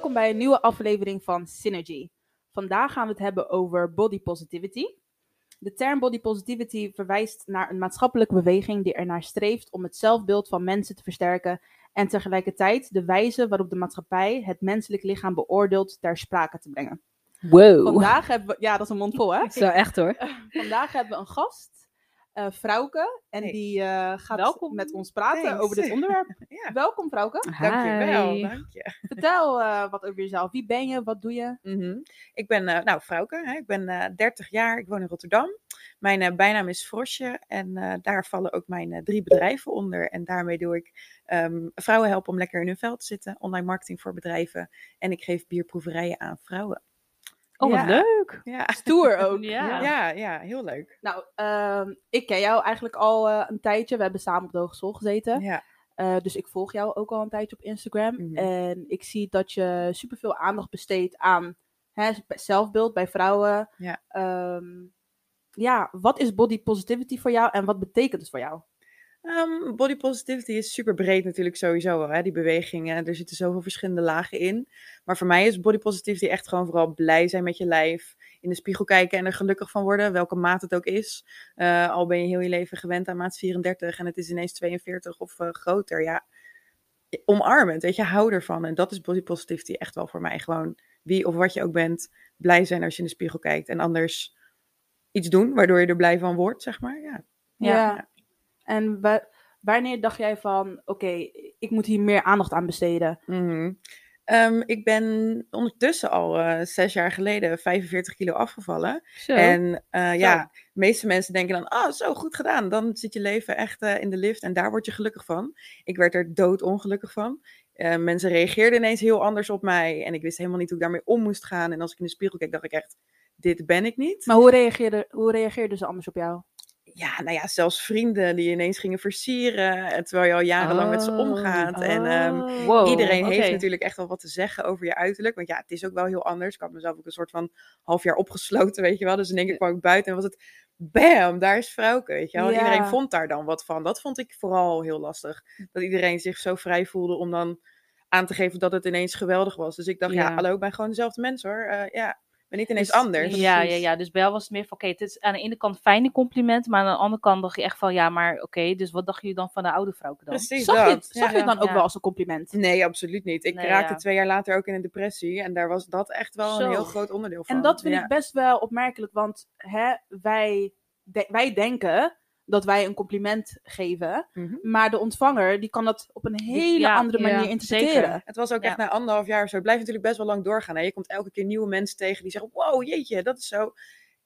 Welkom bij een nieuwe aflevering van Synergy. Vandaag gaan we het hebben over body positivity. De term body positivity verwijst naar een maatschappelijke beweging die ernaar streeft om het zelfbeeld van mensen te versterken en tegelijkertijd de wijze waarop de maatschappij het menselijk lichaam beoordeelt ter sprake te brengen. Wow. Vandaag hebben we, ja, dat is een mond vol, hè? Zo echt hoor. Vandaag hebben we een gast, eh Frauke, en Hey. die eh, gaat Welkom. met ons praten Thanks. over dit onderwerp. Ja, Welkom, Frauke. dankjewel. Dank je. Vertel eh, wat over jezelf. Wie ben je? Wat doe je? Mhm. Ik ben, eh, nou, Frauke. Hè. Ik ben eh 30 jaar. Ik woon in Rotterdam. Mijn eh, bijnaam is Frosje. En eh, daar vallen ook mijn drie bedrijven onder. En daarmee doe ik ehm, vrouwen helpen om lekker in hun vel te zitten. Online marketing voor bedrijven. En ik geef bierproeverijen aan vrouwen. Oh, wat Ja. leuk. Ja, Stoer ook. Ja. ja, ja heel leuk. Nou, ehm, ik ken jou eigenlijk al eh, een tijdje. We hebben samen op de hogeschool gezeten. Ja, Eh, dus ik volg jou ook al een tijdje op Instagram. Mhm. En ik zie dat je superveel aandacht besteedt aan hè, zelfbeeld bij vrouwen. Ja. Ehm, ja, wat is body positivity voor jou en wat betekent het voor jou? Ehm, body positivity is super breed natuurlijk sowieso hè, die bewegingen. Er zitten zoveel verschillende lagen in. Maar voor mij is body positivity echt gewoon vooral blij zijn met je lijf. In de spiegel kijken en er gelukkig van worden, welke maat het ook is. Eh, al ben je heel je leven gewend aan maat 34 en het is ineens 42 of eh, groter. Ja, omarm het, weet je, hou ervan. En dat is body positivity echt wel voor mij. Gewoon wie of wat je ook bent, blij zijn als je in de spiegel kijkt. En anders iets doen waardoor je er blij van wordt, zeg maar. Ja. Ja. En wa- wanneer dacht jij van, oké, ik moet hier meer aandacht aan besteden? Mhm. Ehm, ik ben ondertussen al eh, zes jaar geleden 45 kilo afgevallen. Zo. En eh, ja, de meeste mensen denken dan, ah, zo goed gedaan. Dan zit je leven echt eh, in de lift en daar word je gelukkig van. Ik werd er doodongelukkig van. Mensen reageerden ineens heel anders op mij en ik wist helemaal niet hoe ik daarmee om moest gaan. En als ik in de spiegel keek, dacht ik echt, dit ben ik niet. Maar hoe reageerden hoe reageerden ze anders op jou? Ja, nou ja, zelfs vrienden die ineens gingen versieren, eh, terwijl je al jarenlang met ze Oh, omgaat. En ehm. Wow, Iedereen heeft natuurlijk echt wel wat te zeggen over je uiterlijk. Want ja, het is ook wel heel anders. Ik had mezelf ook een soort van half jaar opgesloten, weet je wel. Dus in één keer kwam ik buiten en was het... Bam, daar is Frauke, weet je wel. Ja. Iedereen vond daar dan wat van. Dat vond ik vooral heel lastig. Dat iedereen zich zo vrij voelde om dan aan te geven dat het ineens geweldig was. Dus ik dacht, ja, Ja. hallo, ik ben gewoon dezelfde mens hoor. Eh, ja, ben niet ineens Dus- anders. Ja, ja, Precies. ja. Dus bij jou was het meer van, oké, het is aan de ene kant fijne compliment, maar aan de andere kant dacht je echt van, ja, maar oké, dus wat dacht je dan van de oude vrouwke dan? Precies Zag je, dat. zag je het dan ook Ja. wel als een compliment? Nee, absoluut niet. Ik Nee, raakte ja. twee jaar later ook in een depressie. En daar was dat echt wel Zo. een heel groot onderdeel van. En dat vind Ja. ik best wel opmerkelijk, want hè, wij, de- wij denken dat wij een compliment geven, Mhm. maar de ontvanger die kan dat op een hele ja, andere ja, manier interpreteren. zeker. Het was ook Ja. echt na anderhalf jaar of zo. Het blijft natuurlijk best wel lang doorgaan. Hè? Je komt elke keer nieuwe mensen tegen die zeggen: Wow, jeetje, dat is zo.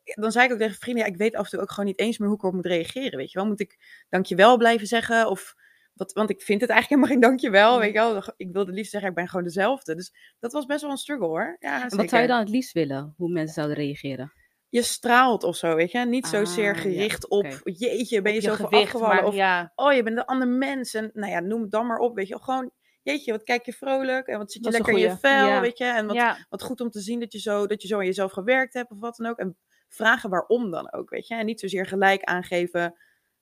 Dan zei ik ook tegen vrienden: ja, Ik weet af en toe ook gewoon niet eens meer hoe ik erop moet reageren. Weet je wel, moet ik dankjewel blijven zeggen? Of wat, want ik vind het eigenlijk helemaal geen dankjewel. Weet je wel, ik wilde liefst zeggen: Ik ben gewoon dezelfde. Dus dat was best wel een struggle hoor. Ja, En wat zou je dan het liefst willen? Hoe mensen zouden reageren? Je straalt of zo, weet je? Niet zozeer Ah, ja, gericht op: Jeetje, ben je, Op je zoveel gewicht, maar Of ja, oh, je bent een ander mens. En nou ja, noem het dan maar op, weet je. Gewoon, jeetje, wat kijk je vrolijk en wat zit je lekker in je vel, Ja. weet je. En wat, wat goed om te zien dat je, zo, dat je zo aan jezelf gewerkt hebt of wat dan ook. En vragen waarom dan ook, weet je. En niet zozeer gelijk aangeven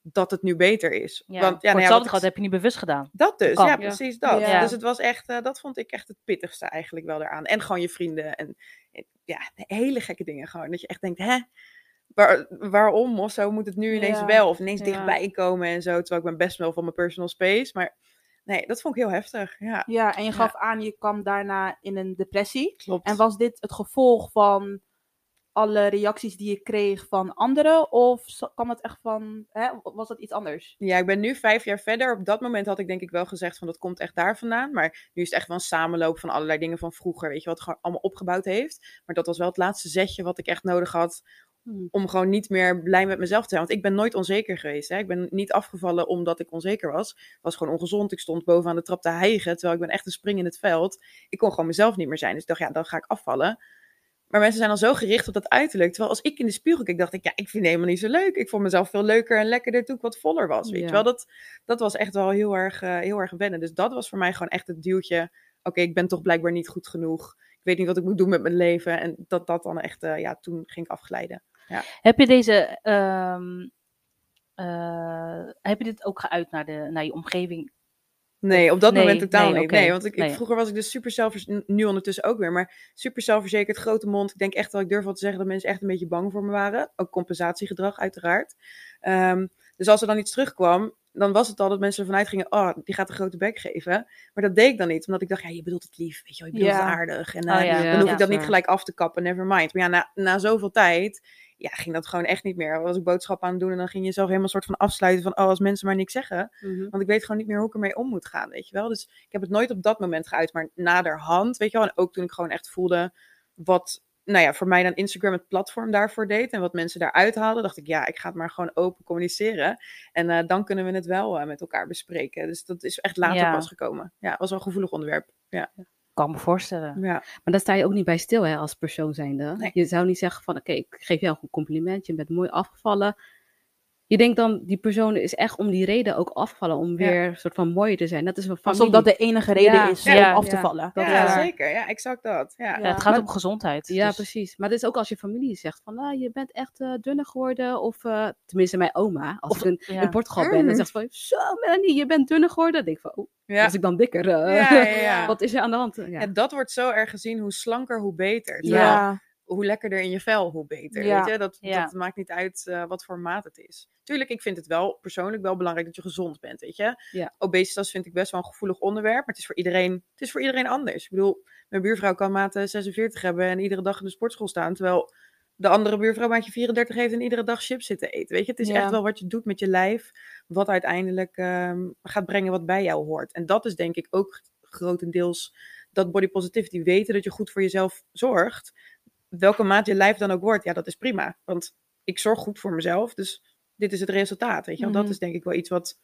dat het nu beter is. ja. Want, ja, nou ja, wat gehad heb je niet bewust gedaan. Dat dus, ja, precies dat. Ja. Dus het was echt, eh, dat vond ik echt het pittigste eigenlijk wel eraan. En gewoon je vrienden en ja, hele gekke dingen gewoon. Dat je echt denkt, hè, waar, waarom of zo moet het nu ineens Ja. wel of ineens Ja. dichtbij komen en zo. Terwijl ik ben best wel van mijn personal space, maar nee, dat vond ik heel heftig. Ja, Ja, en je gaf aan, je kwam daarna in een depressie. klopt. En was dit het gevolg van alle reacties die je kreeg van anderen? Of kwam het echt van, hè, was dat iets anders? Ja, ik ben nu vijf jaar verder. Op dat moment had ik denk ik wel gezegd van dat komt echt daar vandaan. Maar nu is het echt wel een samenloop van allerlei dingen van vroeger. Weet je, wat gewoon allemaal opgebouwd heeft. Maar dat was wel het laatste zetje wat ik echt nodig had Hmm. om gewoon niet meer blij met mezelf te zijn. Want ik ben nooit onzeker geweest. Hè? Ik ben niet afgevallen omdat ik onzeker was. Ik was gewoon ongezond. Ik stond bovenaan de trap te hijgen. Terwijl ik ben echt een spring in het veld. Ik kon gewoon mezelf niet meer zijn. Dus ik dacht, ja, dan ga ik afvallen. Maar mensen zijn al zo gericht op dat uiterlijk. Terwijl als ik in de spiegel keek, dacht ik, ja, ik vind het helemaal niet zo leuk. Ik vond mezelf veel leuker en lekkerder toen ik wat voller was. Weet Ja. je wel, dat, dat was echt wel heel erg, eh, heel erg wennen. Dus dat was voor mij gewoon echt het duwtje. Oké, ik ben toch blijkbaar niet goed genoeg. Ik weet niet wat ik moet doen met mijn leven. En dat dat dan echt, eh, ja, toen ging ik afglijden. Heb je deze, ehm, eh, heb je dit ook geuit naar, de, naar je omgeving Nee, op dat Nee, moment totaal nee, niet. Nee, want ik, ik, Nee. vroeger was ik dus super zelfverzekerd, nu ondertussen ook weer, maar super zelfverzekerd, grote mond. Ik denk echt wel, ik durf wel te zeggen dat mensen echt een beetje bang voor me waren. Ook compensatiegedrag uiteraard. Ehm, dus als er dan iets terugkwam, dan was het al dat mensen ervan uitgingen, oh, die gaat een grote bek geven. Maar dat deed ik dan niet, omdat ik dacht, ja, je bedoelt het lief, weet je wel, je bedoelt Ja. het aardig. En Oh eh, ja. dan hoef ik dat niet gelijk af te kappen, never mind. Maar ja, na, na zoveel tijd, ja, ging dat gewoon echt niet meer. Dan was ik boodschappen aan het doen en dan ging je jezelf helemaal soort van afsluiten van, oh, als mensen maar niks zeggen, Mhm. want ik weet gewoon niet meer hoe ik ermee om moet gaan, weet je wel. Dus ik heb het nooit op dat moment geuit, maar naderhand, weet je wel. En ook toen ik gewoon echt voelde wat, nou ja, voor mij dan Instagram het platform daarvoor deed. En wat mensen daaruit haalden, dacht ik, ja, ik ga het maar gewoon open communiceren. En eh, dan kunnen we het wel eh, met elkaar bespreken. Dus dat is echt later Ja. pas gekomen. Ja, was wel een gevoelig onderwerp. Ja, Kan me voorstellen. ja. Maar daar sta je ook niet bij stil hè, als persoon zijnde. Nee. Je zou niet zeggen van, oké, ik geef jou een compliment, je bent mooi afgevallen. Je denkt dan, die persoon is echt om die reden ook afgevallen, om weer een soort van mooier te zijn. Dat is een familie. Alsof dat de enige reden Ja, is ja, om af te ja. vallen. Dat ja, is- zeker. Ja, exact dat. Ja. Ja, het gaat Maar- om gezondheid. Ja, dus- precies. Maar het is ook als je familie zegt van, ah, je bent echt eh, dunner geworden. Of eh, tenminste mijn oma, als Of- ik in, ja. in Portugal ben, dan zegt ze van, zo Melanie, je bent dunner geworden. Dan denk ik van, oh, Ja. was ik dan dikker? eh? Ja, ja, ja. Wat is er aan de hand? Ja. Ja, dat wordt zo erg gezien, hoe slanker, hoe beter. Terwijl Ja, hoe lekkerder in je vel, hoe beter. Ja. Weet je? Dat, Ja. dat maakt niet uit eh, wat voor maat het is. Tuurlijk, ik vind het wel persoonlijk wel belangrijk dat je gezond bent. Weet je? Ja. Obesitas vind ik best wel een gevoelig onderwerp, maar het is voor iedereen, het is voor iedereen anders. Ik bedoel, mijn buurvrouw kan maat eh, 46 hebben en iedere dag in de sportschool staan, terwijl de andere buurvrouw maatje 34 heeft en iedere dag chips zitten eten. Weet je, het is Ja. echt wel wat je doet met je lijf, wat uiteindelijk ehm, gaat brengen wat bij jou hoort. En dat is denk ik ook grotendeels dat body positivity, weten dat je goed voor jezelf zorgt. Welke maat je lijf dan ook wordt, ja, dat is prima. Want ik zorg goed voor mezelf, dus dit is het resultaat. Weet je, wel. Mhm. dat is denk ik wel iets wat,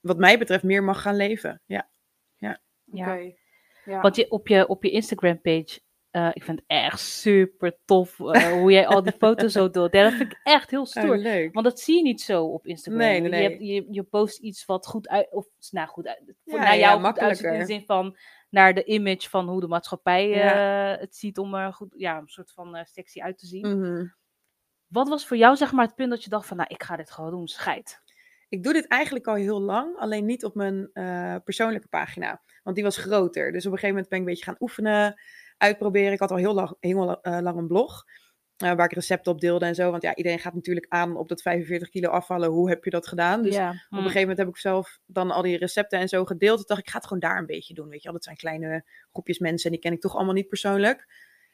wat mij betreft, meer mag gaan leven. Ja, Ja. oké. Ja. Want je, op, je, op je Instagram eh, ik vind het echt super tof eh, hoe jij al die foto's zo doet. Ja, dat vind ik echt heel stoer. Oh, leuk. Want dat zie je niet zo op Instagram. Nee, nee, Je, hebt, je, je post iets wat goed uit, of nou goed uit, voor, Ja, naar ja, jou uitziet in de zin van naar de image van hoe de maatschappij eh, het ziet om er goed, ja, een soort van sexy uit te zien. Mhm. Wat was voor jou zeg maar het punt dat je dacht van, nou, ik ga dit gewoon doen, scheid. Ik doe dit eigenlijk al heel lang, alleen niet op mijn persoonlijke pagina. Want die was groter. Dus op een gegeven moment ben ik een beetje gaan oefenen, uitproberen. Ik had al heel lang, heel, eh, lang een blog. eh, waar ik recepten op deelde en zo. Want ja, iedereen gaat natuurlijk aan op dat 45 kilo afvallen. Hoe heb je dat gedaan? Dus op een gegeven moment heb ik zelf dan al die recepten en zo gedeeld. Toen dacht ik, ik ga het gewoon daar een beetje doen. Weet je wel, dat zijn kleine groepjes mensen en die ken ik toch allemaal niet persoonlijk.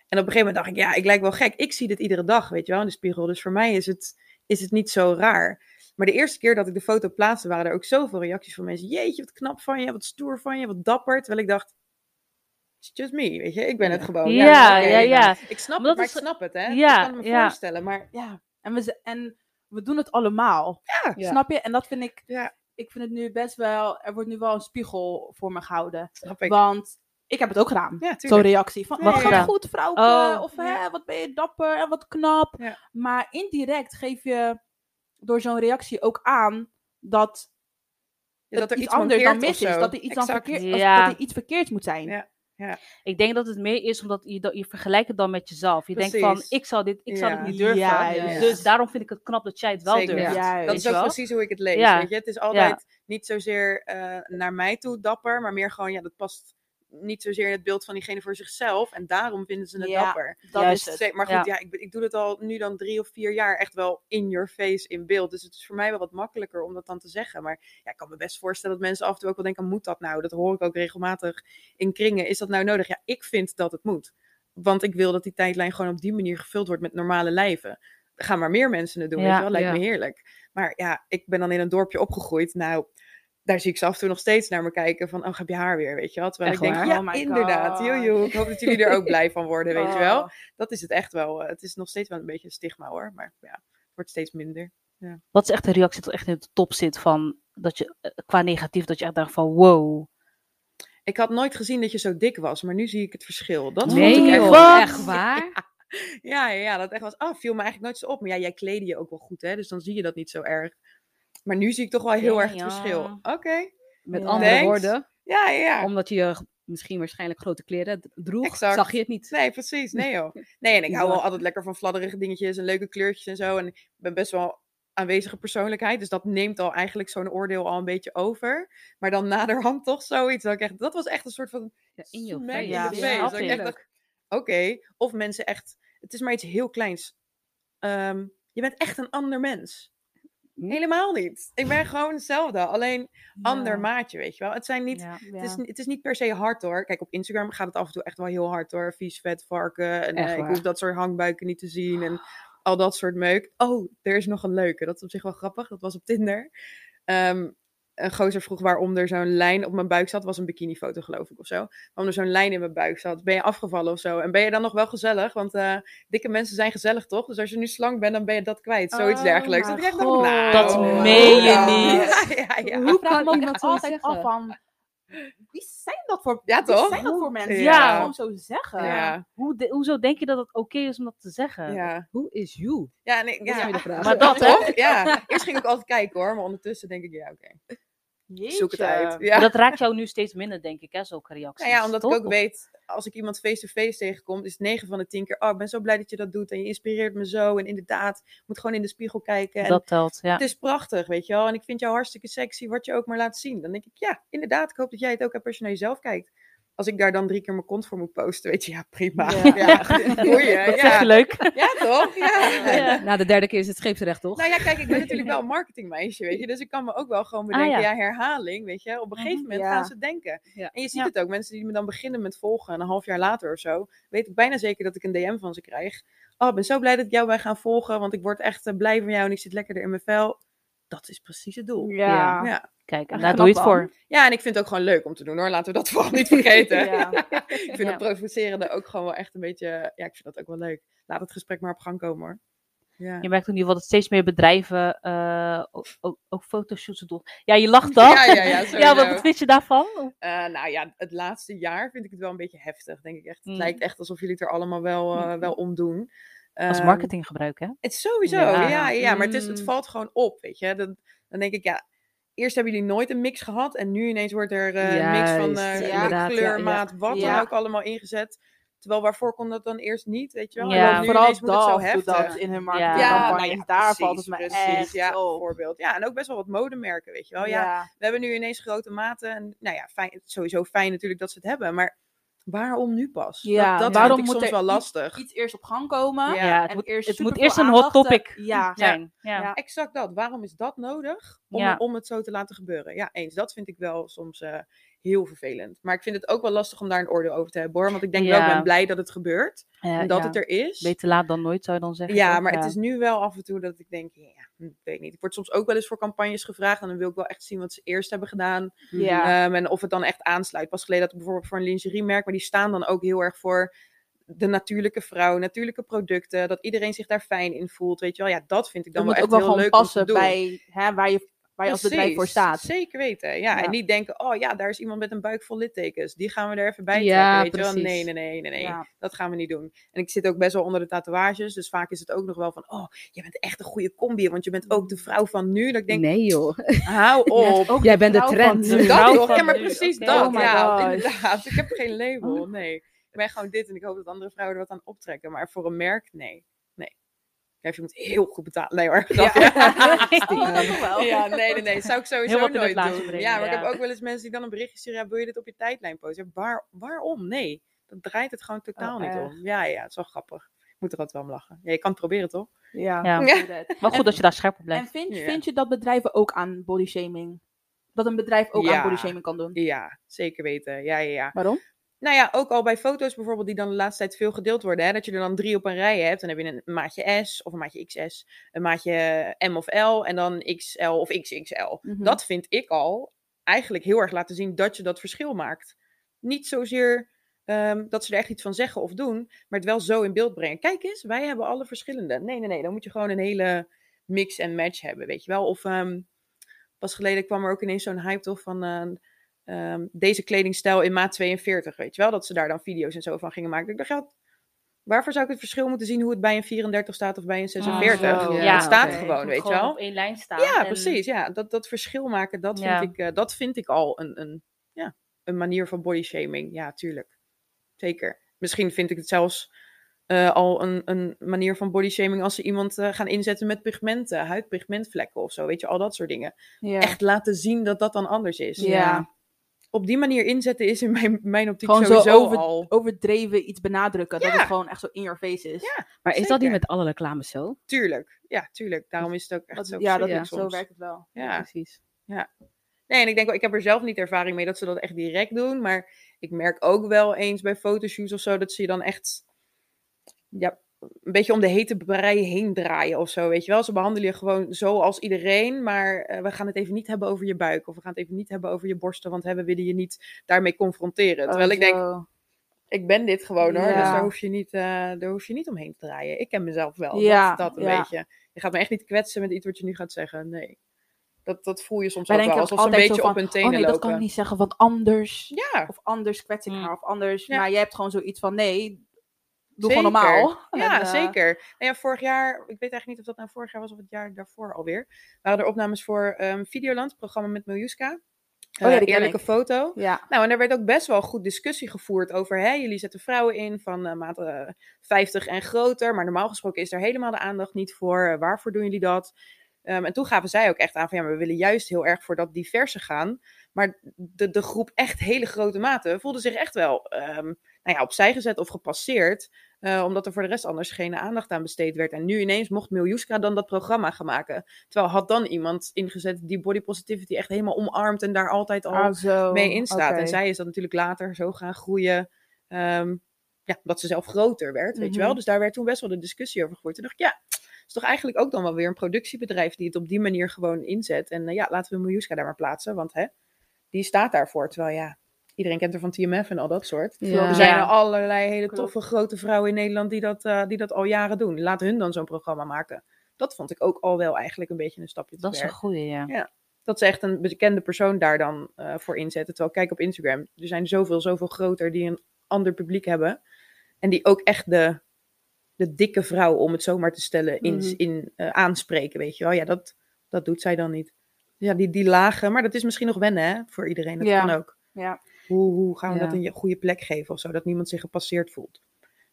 En op een gegeven moment dacht ik, ja, ik lijk wel gek. Ik zie dit iedere dag, weet je wel, in de spiegel. Dus voor mij is het, is het niet zo raar. Maar de eerste keer dat ik de foto plaatste, waren er ook zoveel reacties van mensen. Jeetje, wat knap van je, wat stoer van je, wat dapper. Terwijl ik dacht, it's just me, weet je. Ik ben het gewoon. Ja, ja, nou, ja. Ik snap Maar het, maar is- ik snap het, hè. Ja, ik kan me ja. voorstellen, maar Ja, en we, en we doen het allemaal. ja. Ja. Snap je? En dat vind ik, Ja. ik vind het nu best wel, er wordt nu wel een spiegel voor me gehouden. Snap ik. Want ik heb het ook gedaan. Ja, Zo'n reactie van, Wat gedaan? goed vrouwke, Oh, of ja. hè, wat ben je dapper en wat knap. Ja. Maar indirect geef je door zo'n reactie ook aan dat Ja, dat er iets iets anders dan mis is. Dat er iets, verkeerd, Ja. dat er iets verkeerds moet zijn. Ja. Ik denk dat het meer is omdat je, dat je vergelijkt het dan met jezelf. Je denkt van, ik zou dit, ik zou Ja. dit niet durven. Juist. Dus daarom vind ik het knap dat jij het wel Zeker. durft. Ja. Dat is ook wel? precies hoe ik het lees. Ja. Weet je? Het is altijd niet zozeer eh, naar mij toe dapper, maar meer gewoon, ja, dat past niet zozeer in het beeld van diegene voor zichzelf. En daarom vinden ze het Ja, dapper. Dat Juist. is het. Maar goed, Ja. ja, ik, ik doe het al nu dan drie of vier jaar echt wel in your face in beeld. Dus het is voor mij wel wat makkelijker om dat dan te zeggen. Maar ja, ik kan me best voorstellen dat mensen af en toe ook wel denken, moet dat nou? Dat hoor ik ook regelmatig in kringen. Is dat nou nodig? Ja, ik vind dat het moet. Want ik wil dat die tijdlijn gewoon op die manier gevuld wordt met normale lijven. Gaan maar meer mensen het doen, Ja, weet je wel? Lijkt ja. me heerlijk. Maar ja, ik ben dan in een dorpje opgegroeid. Nou, daar zie ik ze af en toe nog steeds naar me kijken van, oh, heb je haar weer, weet je wel? Terwijl Echt ik denk, waar? ja, Oh inderdaad, joejoe. Ik hoop dat jullie er ook blij van worden, weet je wel? Oh. Dat is het echt wel. eh, Het is nog steeds wel een beetje een stigma hoor. Maar ja, het wordt steeds minder. Wat is echt een reactie dat echt in de top zit van, dat je, eh, qua negatief, dat je echt dacht van, wow. Ik had nooit gezien dat je zo dik was, maar nu zie ik het verschil. Dat Nee, vond ik echt... joh, Wat? echt waar? Ja, ja, ja, dat echt was. Ah, viel me eigenlijk nooit zo op. Maar ja, jij kleedde je ook wel goed, hè? Dus dan zie je dat niet zo erg. Maar nu zie ik toch wel heel Ja, erg het ja. verschil. Oké. Met Ja. andere Thanks. woorden, Ja, ja, ja. omdat je misschien waarschijnlijk grote kleren droeg, Exact. zag je het niet. Nee, precies. Nee joh. Nee, en ik hou wel altijd lekker van fladderige dingetjes en leuke kleurtjes en zo. En ik ben best wel aanwezige persoonlijkheid. Dus dat neemt al eigenlijk zo'n oordeel al een beetje over. Maar dan naderhand toch zoiets. Dat, ik echt, dat was echt een soort van Ja, in je face. Ja, ja, oké. Of mensen echt, het is maar iets heel kleins. Ehm, je bent echt een ander mens. Hm? Helemaal niet. Ik ben gewoon hetzelfde. Alleen ander maatje, weet je wel. Het zijn niet, Ja. Ja. het, is, het is niet per se hard hoor. Kijk, op Instagram gaat het af en toe echt wel heel hard hoor. Vies, vet, varken. En eh, ik hoef dat soort hangbuiken niet te zien. En al dat soort meuk. Oh, er is nog een leuke. Dat is op zich wel grappig. Dat was op Tinder. Ehm, een gozer vroeg waarom er zo'n lijn op mijn buik zat. was een bikinifoto geloof ik of zo. Waarom er zo'n lijn in mijn buik zat. Ben je afgevallen of zo? En ben je dan nog wel gezellig? Want eh, dikke mensen zijn gezellig toch? Dus als je nu slank bent, dan ben je dat kwijt. Zoiets Oh dergelijks. Dat echt god. nou, Dat meen je ja. niet. Ja, ja, ja. Hoe kan iemand altijd zeggen? af van... Wie zijn dat voor, Ja, wie toch? zijn dat voor mensen? Ja. Die dat gewoon zo zeggen. Ja. Hoe de- hoezo denk je dat het oké is om dat te zeggen? Ja. Who is you? Ja, nee, Dat is ja. weer de vraag. Maar dat, hè? Toch? Ja. Eerst ging ik altijd kijken hoor, maar ondertussen denk ik, ja, oké. Zoek het uit. Ja. dat raakt jou nu steeds minder, denk ik, hè, zulke reacties. Nou ja, omdat toch? ik ook weet, als ik iemand face-to-face tegenkom, is 9 van de 10 keer, oh, ik ben zo blij dat je dat doet en je inspireert me zo. En inderdaad, moet gewoon in de spiegel kijken. En Dat telt, ja. Het is prachtig, weet je wel. En ik vind jou hartstikke sexy, wat je ook maar laat zien. Dan denk ik, ja, inderdaad, ik hoop dat jij het ook hebt als je naar jezelf kijkt. Als ik daar dan drie keer mijn kont voor moet posten, weet je, ja, prima. Ja. Ja, boeien, Dat ja. je leuk. ja toch? Ja. Ja. Na de derde keer is het scheepsrecht, toch? Nou ja, kijk, ik ben natuurlijk wel een marketingmeisje, weet je. Dus ik kan me ook wel gewoon bedenken, Ah, ja. ja. herhaling, weet je. Op een gegeven moment Ja. gaan ze denken. Ja. En je ziet Ja. het ook, mensen die me dan beginnen met volgen en een half jaar later of zo, weet ik bijna zeker dat ik een DM van ze krijg. Oh, ik ben zo blij dat ik jou ben gaan volgen, want ik word echt eh, blij van jou en ik zit lekkerder in mijn vel. Dat is precies het doel. Ja. Ja. Kijk, en Ja, daar doe je het voor. ja, en ik vind het ook gewoon leuk om te doen hoor. Laten we dat vooral niet vergeten. Ja. ik vind Ja. het provocerende ook gewoon wel echt een beetje, ja, ik vind dat ook wel leuk. Laat het gesprek maar op gang komen hoor. Ja. Je merkt in ieder geval dat steeds meer bedrijven eh, ook, ook, ook fotoshoots doen. Ja, je lacht dan. Ja, ja, ja, sowieso. wat vind je daarvan? Eh, nou ja, het laatste jaar vind ik het wel een beetje heftig, denk ik echt. Het Mm. lijkt echt alsof jullie het er allemaal wel, eh, wel om doen. Als Ehm, marketinggebruik, hè? Het is sowieso, Ja. ja, ja, maar het, is, het Mm. valt gewoon op, weet je. Dan, dan denk ik, ja, eerst hebben jullie nooit een mix gehad en nu ineens wordt er eh, een mix van eh, ja, ja, kleur, ja. maat, wat Ja. dan ook allemaal ingezet. Terwijl waarvoor kon dat dan eerst niet, weet je wel? Ja. Vooral het zo dat, heftig. dat in hun nou ja, daar precies, valt het me precies, echt ja, op. bijvoorbeeld. Ja, en ook best wel wat modemerken, weet je wel. Ja, we hebben nu ineens grote maten. En nou ja, fijn, sowieso fijn natuurlijk dat ze het hebben. Maar waarom nu pas? Ja, dat, dat waarom vind ik moet soms er wel iets- lastig. Iets eerst op gang komen. Ja. Ja, het, en moet, eerst het moet eerst een hot aandacht, topic Ja. zijn. Ja. Ja. Exact dat. Waarom is dat nodig om, Ja. om het zo te laten gebeuren? Ja, eens. Dat vind ik wel soms eh, heel vervelend. Maar ik vind het ook wel lastig om daar een oordeel over te hebben hoor. Want ik denk wel, ik ben blij dat het gebeurt. Ja, en dat ja. het er is. Beter laat dan nooit, zou je dan zeggen. Ja, maar het is nu wel af en toe dat ik denk, ja, hm, ik weet niet. Ik word soms ook wel eens voor campagnes gevraagd. En dan wil ik wel echt zien wat ze eerst hebben gedaan. Ja. Ehm, en of het dan echt aansluit. Pas geleden dat ik bijvoorbeeld voor een lingeriemerk, maar die staan dan ook heel erg voor de natuurlijke vrouw, natuurlijke producten, dat iedereen zich daar fijn in voelt, weet je wel. Ja, dat vind ik dan Dat wel echt ook wel heel gewoon leuk om te passen doen. bij hè, waar je, waar je als bedrijf voor Precies, staat. Zeker weten, ja. Ja. En niet denken, oh ja, daar is iemand met een buik vol littekens. Die gaan we er even bij Ja, trekken, weet je wel. precies. Nee, nee, nee, nee, nee. Ja. Dat gaan we niet doen. En ik zit ook best wel onder de tatoeages, dus vaak is het ook nog wel van, oh, je bent echt een goede combi, want je bent ook de vrouw van nu. Dat ik denk, Nee joh. hou op. Jij bent de trend. Dat toch? Ja, maar precies dat. Oh my ja, inderdaad. Ik heb geen label, nee. Ik ben gewoon dit en ik hoop dat andere vrouwen er wat aan optrekken. Maar voor een merk, nee. Ja, je moet heel goed betalen. Nee hoor. Ja, nee, nee, nee. Zou ik sowieso nooit doen. brengen, ja, maar ik heb ook wel eens mensen die dan een berichtje sturen. Ja, wil je dit op je tijdlijn posten? Waar, waarom? Nee. Dat draait het gewoon totaal Oh, niet erg. om. Ja, ja, het is wel grappig. Ik moet er altijd wel om lachen. Ja, je kan het proberen, toch? Ja. Maar goed dat je daar scherp op blijft. En vind, Ja. vind je dat bedrijven ook aan bodyshaming? Dat een bedrijf ook Ja. aan bodyshaming kan doen? Ja, zeker weten. Ja, ja, ja. Waarom? Nou ja, ook al bij foto's bijvoorbeeld, die dan de laatste tijd veel gedeeld worden. Hè, dat je er dan drie op een rij hebt. Dan heb je een maatje S of een maatje XS, een maatje M of L en dan XL of XXL. Mhm. Dat vind ik al eigenlijk heel erg laten zien dat je dat verschil maakt. Niet zozeer ehm, dat ze er echt iets van zeggen of doen, maar het wel zo in beeld brengen. Kijk eens, wij hebben alle verschillende. Nee, nee, nee, dan moet je gewoon een hele mix en match hebben, weet je wel. Of ehm, pas geleden kwam er ook ineens zo'n hype toch van eh, ehm, deze kledingstijl in maat 42, weet je wel. Dat ze daar dan video's en zo van gingen maken. Ik dacht, ja, waarvoor zou ik het verschil moeten zien hoe het bij een 34 staat of bij een 46? zo. Ja, het staat gewoon, weet je wel. op één lijn staan. Ja, en- precies. Ja, dat, dat verschil maken, dat vind, ik, eh, dat vind ik al een, een, ja, een manier van bodyshaming. Ja, tuurlijk. Zeker. Misschien vind ik het zelfs eh, al een, een manier van bodyshaming als ze iemand eh, gaan inzetten met pigmenten, huidpigmentvlekken of zo, weet je, al dat soort dingen. Ja. Echt laten zien dat dat dan anders is. Ja. Op die manier inzetten is in mijn, mijn optiek Gewoon zo sowieso over- al. Overdreven iets benadrukken. Dat Ja. het gewoon echt zo in your face is. Ja, Maar is dat niet met alle reclames zo? tuurlijk. Ja, tuurlijk. Daarom is het ook echt Dat- zo ja, dat, verschrikkelijk zo werkt het wel. Ja. precies. Nee, en ik denk wel, ik heb er zelf niet ervaring mee dat ze dat echt direct doen. Maar ik merk ook wel eens bij fotoshoots of zo dat ze je dan echt ja, een beetje om de hete brei heen draaien of zo. Weet je wel, ze behandelen je gewoon zo als iedereen. Maar eh, we gaan het even niet hebben over je buik. Of we gaan het even niet hebben over je borsten. Want hè, we willen je niet daarmee confronteren. Terwijl ik denk, Oh, zo. ik ben dit gewoon hoor. Ja. Dus daar hoef, je niet, eh, daar hoef je niet omheen te draaien. Ik ken mezelf wel. Ja, dat, dat een ja. beetje. Je gaat me echt niet kwetsen met iets wat je nu gaat zeggen. Nee. Dat, dat voel je soms Wij ook wel. Alsof ze een beetje op hun tenen oh nee, dat lopen. kan ik niet zeggen, want anders. Ja, Of anders kwets ik Mm. haar, of anders. Ja. Maar jij hebt gewoon zoiets van, nee, doe Zeker. gewoon normaal. ja En, eh, zeker. Nou ja, vorig jaar, ik weet eigenlijk niet of dat nou vorig jaar was of het jaar daarvoor alweer, waren er opnames voor ehm, Videoland, het programma met Miljuska. Oh ja, Eh, eerlijke ik. foto. Ja. Nou, en er werd ook best wel goed discussie gevoerd over, hè, jullie zetten vrouwen in van eh, maat eh, 50 en groter, maar normaal gesproken is er helemaal de aandacht niet voor. Waarvoor doen jullie dat? Ehm, en toen gaven zij ook echt aan van, ja, maar we willen juist heel erg voor dat diverse gaan. Maar de, de groep echt hele grote maten voelde zich echt wel ehm, nou ja, opzij gezet of gepasseerd. Eh, omdat er voor de rest anders geen aandacht aan besteed werd. En nu ineens mocht Miljuska dan dat programma gaan maken. Terwijl had dan iemand ingezet die body positivity echt helemaal omarmt en daar altijd al Ah, zo. mee in staat. Oké. En zij is dat natuurlijk later zo gaan groeien. ehm, ja, omdat ze zelf groter werd, weet je wel. Mhm. Dus daar werd toen best wel de discussie over gevoerd. Toen dacht ik, ja, het is toch eigenlijk ook dan wel weer een productiebedrijf die het op die manier gewoon inzet. En eh, ja, laten we Miljuska daar maar plaatsen, want hè, die staat daarvoor. Terwijl ja, iedereen kent er van TMF en al dat soort. Ja. Er zijn Ja. er allerlei hele toffe grote vrouwen in Nederland die dat, eh, die dat al jaren doen. Laat hun dan zo'n programma maken. Dat vond ik ook al wel eigenlijk een beetje een stapje te Dat is ver een goeie, ja. dat ze echt een bekende persoon daar dan eh, voor inzetten. Terwijl, kijk op Instagram, er zijn zoveel, zoveel groter die een ander publiek hebben. En die ook echt de, de dikke vrouw, om het zo maar te stellen, in, Mhm. in, eh, aanspreken, weet je wel. Ja, dat, dat doet zij dan niet. Ja, die, die lage, maar dat is misschien nog wennen, hè, voor iedereen. Dat Ja. kan ook. Ja. Hoe, hoe gaan we Ja. dat een goede plek geven of zo, dat niemand zich gepasseerd voelt?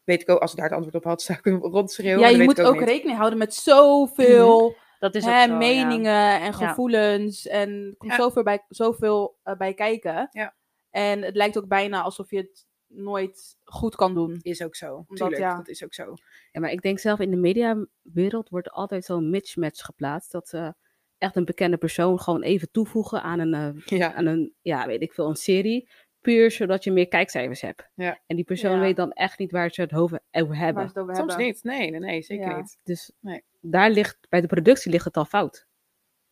Weet ik ook, als ik daar het antwoord op had, zou ik hem rondschreeuwen. Ja, je moet ook rekening houden met zoveel Dat is ook hè, zo, ja. meningen en gevoelens. En er komt Ja. zoveel, bij, zoveel eh, bij kijken. Ja. En het lijkt ook bijna alsof je het nooit goed kan doen. Is ook zo, Omdat, tuurlijk, ja. dat is ook zo. Ja, maar ik denk zelf in de mediawereld wordt altijd zo'n mismatch geplaatst. Dat ze echt een bekende persoon gewoon even toevoegen aan een, eh, Ja, aan een ja, weet ik veel, een serie. Puur zodat je meer kijkcijfers hebt. Ja. En die persoon Ja. weet dan echt niet waar ze het over hebben. ze het over soms hebben. niet. Nee, nee, nee, zeker Ja. niet. Dus Nee. daar ligt, bij de productie ligt het al fout.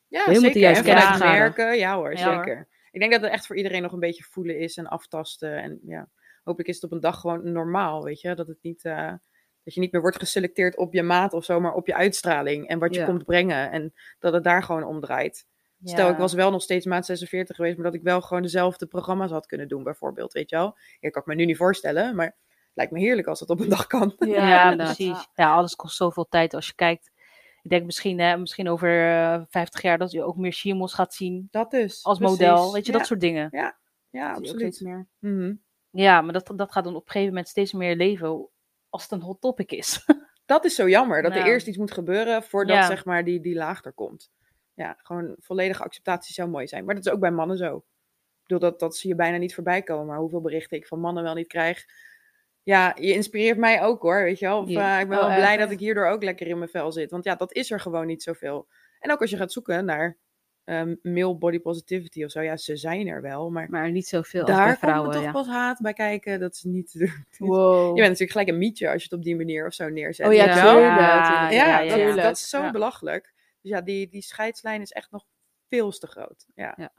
Ja, We moeten zeker. juist en merken, ja hoor, Ja, hoor. zeker. Ik denk dat het echt voor iedereen nog een beetje voelen is en aftasten. En ja, hopelijk is het op een dag gewoon normaal, weet je. Dat, het niet, eh, dat je niet meer wordt geselecteerd op je maat of zo, maar op je uitstraling. En wat je Ja. komt brengen. En dat het daar gewoon om draait. Stel, Ja. ik was wel nog steeds maat 46 geweest, maar dat ik wel gewoon dezelfde programma's had kunnen doen, bijvoorbeeld, weet je wel. Ja, kan ik me nu niet voorstellen, maar het lijkt me heerlijk als dat op een dag kan. Ja, Ja, precies. Ja, alles kost zoveel tijd als je kijkt. Ik denk misschien, hè, misschien over eh, 50 jaar dat je ook meer Shimos gaat zien Dat dus. als precies. model. Weet je, ja. dat soort dingen. Ja, ook absoluut. steeds meer. Mhm. Ja, maar dat, dat gaat dan op een gegeven moment steeds meer leven als het een hot topic is. Dat is zo jammer, dat er eerst iets moet gebeuren voordat Ja. zeg maar die, die laag er komt. Ja, gewoon volledige acceptatie zou mooi zijn. Maar dat is ook bij mannen zo. Ik bedoel, dat, dat zie je bijna niet voorbij komen. Maar hoeveel berichten ik van mannen wel niet krijg. Ja, je inspireert mij ook hoor, weet je wel. Of, eh, ik ben Oh, wel blij echt? dat ik hierdoor ook lekker in mijn vel zit. Want ja, dat is er gewoon niet zoveel. En ook als je gaat zoeken naar ehm male body positivity of zo. Ja, ze zijn er wel, maar Maar niet zoveel als bij daar komt vrouwen. er toch ja. pas haat bij kijken. Dat is niet... je bent natuurlijk gelijk een mietje als je het op die manier of zo neerzet. Oh ja, tuurlijk. Ja, ja, dat, dat is zo belachelijk. Dus ja, die, die scheidslijn is echt nog veel te groot. Ja,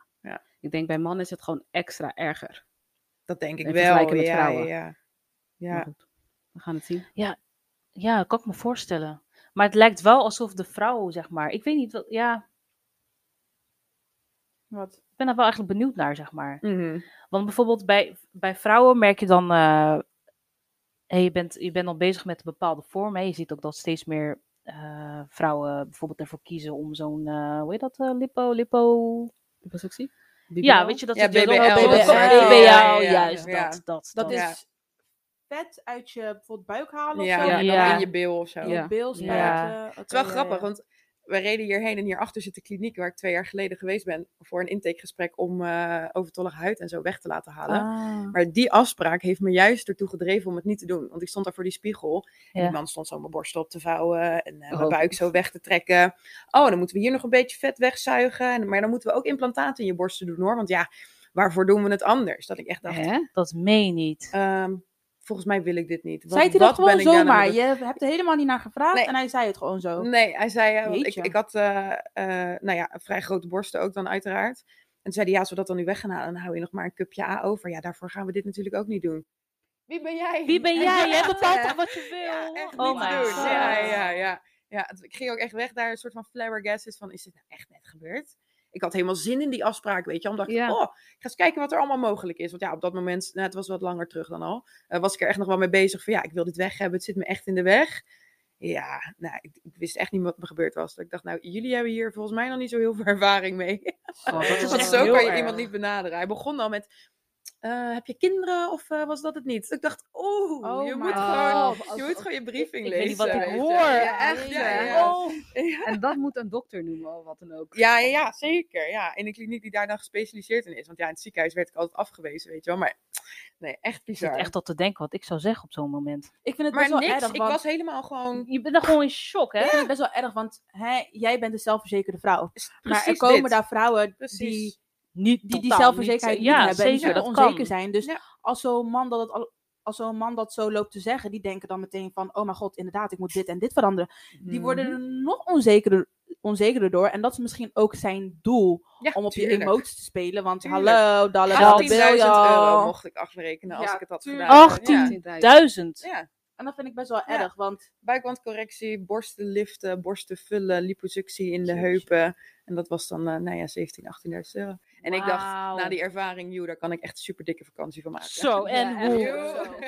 Ik denk bij mannen is het gewoon extra erger. dat denk ik wel. met ja, vrouwen. Ja, ja. Ja. goed, we gaan het zien. Ja, dat kan ik me voorstellen. Maar het lijkt wel alsof de vrouw, zeg maar. Ik weet niet wat. Ja, Wat? ik ben daar wel eigenlijk benieuwd naar, zeg maar. Mhm. Want bijvoorbeeld bij, bij vrouwen merk je dan. eh, hey, je, bent, je bent al bezig met een bepaalde vorm. Hè. Je ziet ook dat steeds meer eh, vrouwen bijvoorbeeld ervoor kiezen om zo'n. eh, hoe heet dat? eh, lipo. lipo. Liposuctie? Ja, weet je dat Ja, BBL, BBL, dat BBL, ja, ja, ja, juist ja. dat. Dat, Dat. Ja. is vet uit je bijvoorbeeld buik halen of Ja, zo. en dan Ja. in je bil of zo. Ja. je bil spuiten. Ja. Oké, Het is wel ja, grappig, ja. want we reden hierheen en hierachter zit de kliniek waar ik twee jaar geleden geweest ben voor een intakegesprek om eh, overtollige huid en zo weg te laten halen. Ah. Maar die afspraak heeft me juist ertoe gedreven om het niet te doen. Want ik stond daar voor die spiegel. En die man stond zo mijn borst op te vouwen. En eh, mijn Oh. buik zo weg te trekken. Oh, dan moeten we hier nog een beetje vet wegzuigen. En, maar dan moeten we ook implantaten in je borsten doen hoor. Want ja, waarvoor doen we het anders? Dat ik echt dacht, Hè? Dat meen niet. ehm, volgens mij wil ik dit niet. Wat- Zei hij dat gewoon nou zomaar? Je hebt er helemaal niet naar gevraagd Nee. en hij zei het gewoon zo. Nee, hij zei, eh, want ik, ik had eh, eh, nou ja, vrij grote borsten ook dan uiteraard. En toen zei hij, ja, als we dat dan nu weg gaan halen, dan hou je nog maar een cupje A over. Ja, daarvoor gaan we dit natuurlijk ook niet doen. Wie ben jij? Wie ben jij? Jij bepaalt wat je wil? Ja, echt oh niet my te doen. god. Ja, ja, ja. ja, ik ging ook echt weg daar, een soort van flabbergasted van, is dit nou echt net gebeurd? Ik had helemaal zin in die afspraak, weet je. Omdat ik, Ja. oh, ik ga eens kijken wat er allemaal mogelijk is. Want ja, op dat moment, nou, het was wat langer terug dan al, eh, was ik er echt nog wel mee bezig van, ja, ik wil dit weg hebben. Het zit me echt in de weg. Ja, nou, ik, ik wist echt niet wat me gebeurd was. Ik dacht, nou, jullie hebben hier volgens mij nog niet zo heel veel ervaring mee. Oh, dat is Want echt zo kan je erg. iemand niet benaderen. Hij begon al met, eh, heb je kinderen of eh, was dat het niet? Ik dacht, oeh, Oh je, moet gewoon, je moet gewoon je briefing Ik lezen. weet niet wat ik hoor. Ja, echt, ja, Jeetje. ja. Oh. En dat moet een dokter noemen of wat dan ook. Ja, ja, ja, zeker. Ja, in een kliniek die daar dan gespecialiseerd in is. Want ja, in het ziekenhuis werd ik altijd afgewezen, weet je wel. Maar nee, echt Ik zit bizar. echt tot te denken wat ik zou zeggen op zo'n moment. Ik vind het maar best wel niks, erg, ik was helemaal gewoon... Je bent dan gewoon in shock, hè? Ik vind het best wel erg, want hè, jij bent een zelfverzekerde vrouw. Maar Precies er komen dit. daar vrouwen Precies. die Niet die, die niet Ja, hebben die zeker, kan. onzeker zijn. Dus Ja. als zo'n man dat het al- als zo'n man dat zo loopt te zeggen, die denken dan meteen van, oh mijn god, inderdaad, ik moet dit en dit veranderen. Die worden Mhm. er nog onzekerder, onzekerder door. En dat is misschien ook zijn doel, Ja, om op je emoties te spelen. Want Tuurlijk. hallo, dalle, 18.000 dalle, euro biljoen. mocht ik afrekenen als Ja, ik het had tuurlijk. gedaan. 18. Ja. En dat vind ik best wel Ja. erg, want Buikwandcorrectie, borsten liften, borsten vullen, liposuctie in de Jezus. heupen. En dat was dan, eh, nou ja, 17, 18.000 euro. En ik dacht, na die ervaring, joh, daar kan ik echt een super dikke vakantie van maken. Zo, en Ja, hoe?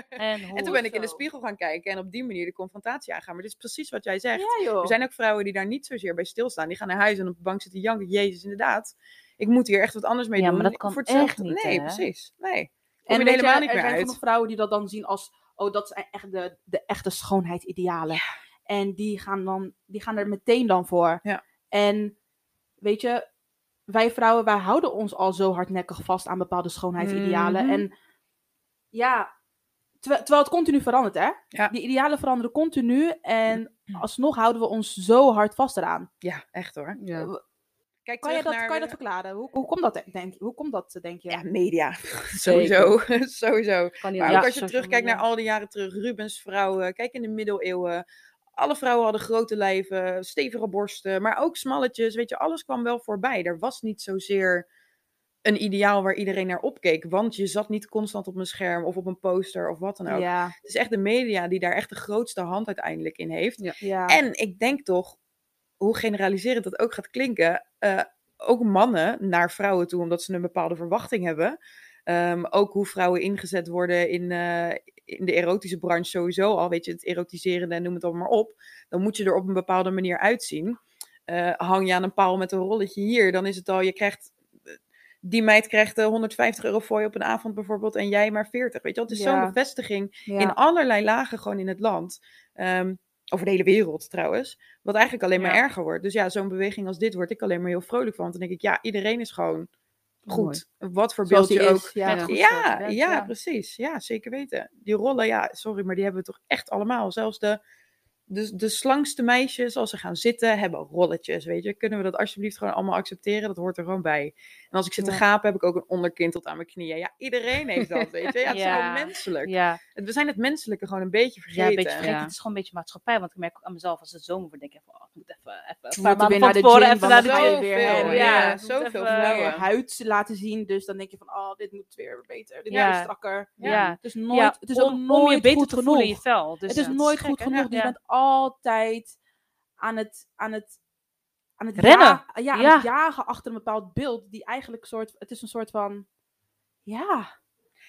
En hoe? En toen ben ik in de spiegel gaan kijken en op die manier de confrontatie aangaan. Maar dit is precies wat jij zegt. ja joh. Er zijn ook vrouwen die daar niet zozeer bij stilstaan. Die gaan naar huis en op de bank zitten janken. Jezus, inderdaad. Ik moet hier echt wat anders mee Ja, doen. maar dat kan Voor echt niet, Nee, hè? precies. Nee. Kom En je er weet je, helemaal niet er meer zijn vrouwen die dat dan zien als, oh, dat zijn echt de, de echte schoonheidsidealen. En die gaan, dan, die gaan er meteen dan voor. Ja. En weet je, wij vrouwen, wij houden ons al zo hardnekkig vast aan bepaalde schoonheidsidealen. Mhm. En ja, terwijl, terwijl het continu verandert, hè? Ja. Die idealen veranderen continu. En alsnog houden we ons zo hard vast eraan. Ja, echt hoor. Ja. Kijk Kan je dat, naar kan je dat verklaren? Hoe, hoe komt dat, denk je? Hoe komt dat, denk je? Ja, media. Sowieso. Sowieso. Kan niet Maar Ja, als je terugkijkt media. naar al die jaren terug, Rubens vrouwen, kijk in de middeleeuwen. Alle vrouwen hadden grote lijven, stevige borsten, maar ook smalletjes. Weet je, alles kwam wel voorbij. Er was niet zozeer een ideaal waar iedereen naar opkeek. Want je zat niet constant op een scherm of op een poster of wat dan ook. ja. Het is echt de media die daar echt de grootste hand uiteindelijk in heeft. ja. En ik denk toch, hoe generaliserend dat ook gaat klinken, eh, ook mannen naar vrouwen toe, omdat ze een bepaalde verwachting hebben. Ehm, ook hoe vrouwen ingezet worden in, eh, in de erotische branche sowieso al, weet je, het erotiserende en noem het allemaal maar op. Dan moet je er op een bepaalde manier uitzien. Eh, hang je aan een paal met een rolletje hier, dan is het al, je krijgt, die meid krijgt eh, 150 euro voor je op een avond bijvoorbeeld en jij maar 40. Weet je wel, het is Ja. zo'n bevestiging ja. in allerlei lagen gewoon in het land. Ehm, over de hele wereld trouwens. Wat eigenlijk alleen maar Ja. erger wordt. Dus ja, zo'n beweging als dit word ik alleen maar heel vrolijk van. Want dan denk ik, ja, iedereen is gewoon goed. Wat voor Zoals beeld die je is, ook. Ja, goed Ja, ja. precies. Ja, zeker weten. Die rollen, ja, sorry, maar die hebben we toch echt allemaal. Zelfs de, de, de slangste meisjes, als ze gaan zitten, hebben rolletjes, weet je. Kunnen we dat alsjeblieft gewoon allemaal accepteren? Dat hoort er gewoon bij. En als ik zit te gapen, heb ik ook een onderkin tot aan mijn knieën. Ja, iedereen heeft dat, weet je. Ja, het is gewoon menselijk. Ja, We zijn het menselijke gewoon een beetje vergeten. ja, een beetje vergeten. Ja. Het is gewoon een beetje maatschappij. Want ik merk ook aan mezelf als het zomer wordt, denk ik van, oh, ik moet even, even We een paar moeten maanden weer van naar de tevoren gym, even naar de gym. weer ja, zoveel even- vrouwen. je huid laten zien. Dus dan denk je van, oh, dit moet weer beter. Dit Ja. moet weer strakker. Ja. Het is nooit, Ja, het is ook nooit je beter goed te voelen in je genoeg. vel. Dus het is ja, nooit goed genoeg. Ja. Dus je bent altijd aan het, aan het, aan het Rennen. ja- ja, aan Ja. het jagen achter een bepaald beeld. Die eigenlijk soort, het is een soort van, ja.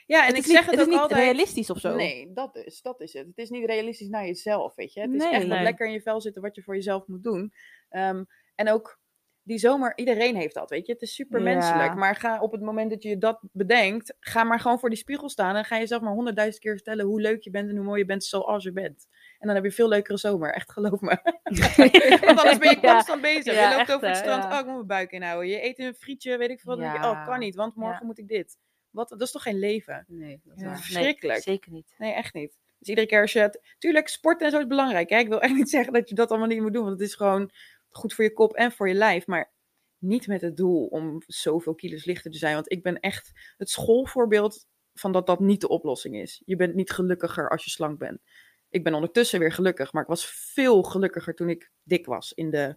Ja, en het ik zeg niet, het, het is ook niet altijd. realistisch of zo. Nee, dat is, dat is het. Het is niet realistisch naar jezelf, weet je. Het is echt Nee. lekker in je vel zitten wat je voor jezelf moet doen. Ehm, en ook, die zomer, iedereen heeft dat, weet je. Het is super Ja. menselijk. Maar ga op het moment dat je dat bedenkt, ga maar gewoon voor die spiegel staan en ga jezelf maar honderdduizend keer vertellen hoe leuk je bent en hoe mooi je bent zoals je bent. En dan heb je een veel leukere zomer, echt geloof me. Want anders ben je Ja. constant bezig. Ja, je loopt echt, over het strand, oh, ik moet mijn buik inhouden. Je eet een frietje, weet ik veel. Dan denk je, oh, kan niet, want morgen moet ik dit. Wat, dat is toch geen leven? Nee, dat is waar. Verschrikkelijk. Nee, zeker niet. Nee, echt niet. Dus iedere keer als je het... Tuurlijk, sport en zo is belangrijk. Hè? Ik wil echt niet zeggen dat je dat allemaal niet moet doen. Want het is gewoon goed voor je kop en voor je lijf. Maar niet met het doel om zoveel kilo's lichter te zijn. Want ik ben echt het schoolvoorbeeld van dat dat niet de oplossing is. Je bent niet gelukkiger als je slank bent. Ik ben ondertussen weer gelukkig. Maar ik was veel gelukkiger toen ik dik was in de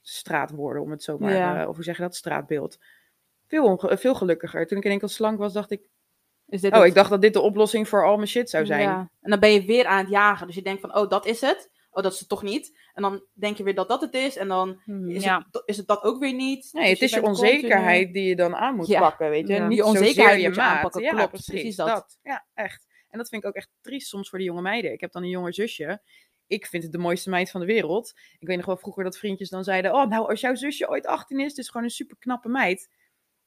straatwoorden. Om het zo maar... Ja. eh, of hoe zeg je dat? Straatbeeld. Veel, onge- veel gelukkiger. Toen ik in enkel slank was, dacht ik... Is dit Oh, het? ik dacht dat dit de oplossing voor al mijn shit zou zijn. Ja. En dan ben je weer aan het jagen. Dus je denkt van, oh, dat is het. Oh, dat is het toch niet. En dan denk je weer dat dat het is. En dan is, Ja. het, is het dat ook weer niet. Nee, Dus het is je onzekerheid continu- die je dan aan moet Ja. pakken, weet je. Ja. Niet Die onzekerheid je je maat. aanpakken, Ja, klopt, precies, precies dat. dat. Ja, echt. En dat vind ik ook echt triest soms voor de jonge meiden. Ik heb dan een jonger zusje. Ik vind het de mooiste meid van de wereld. Ik weet nog wel vroeger dat vriendjes dan zeiden... Oh, nou, als jouw zusje ooit 18 is, het is gewoon een super knappe meid.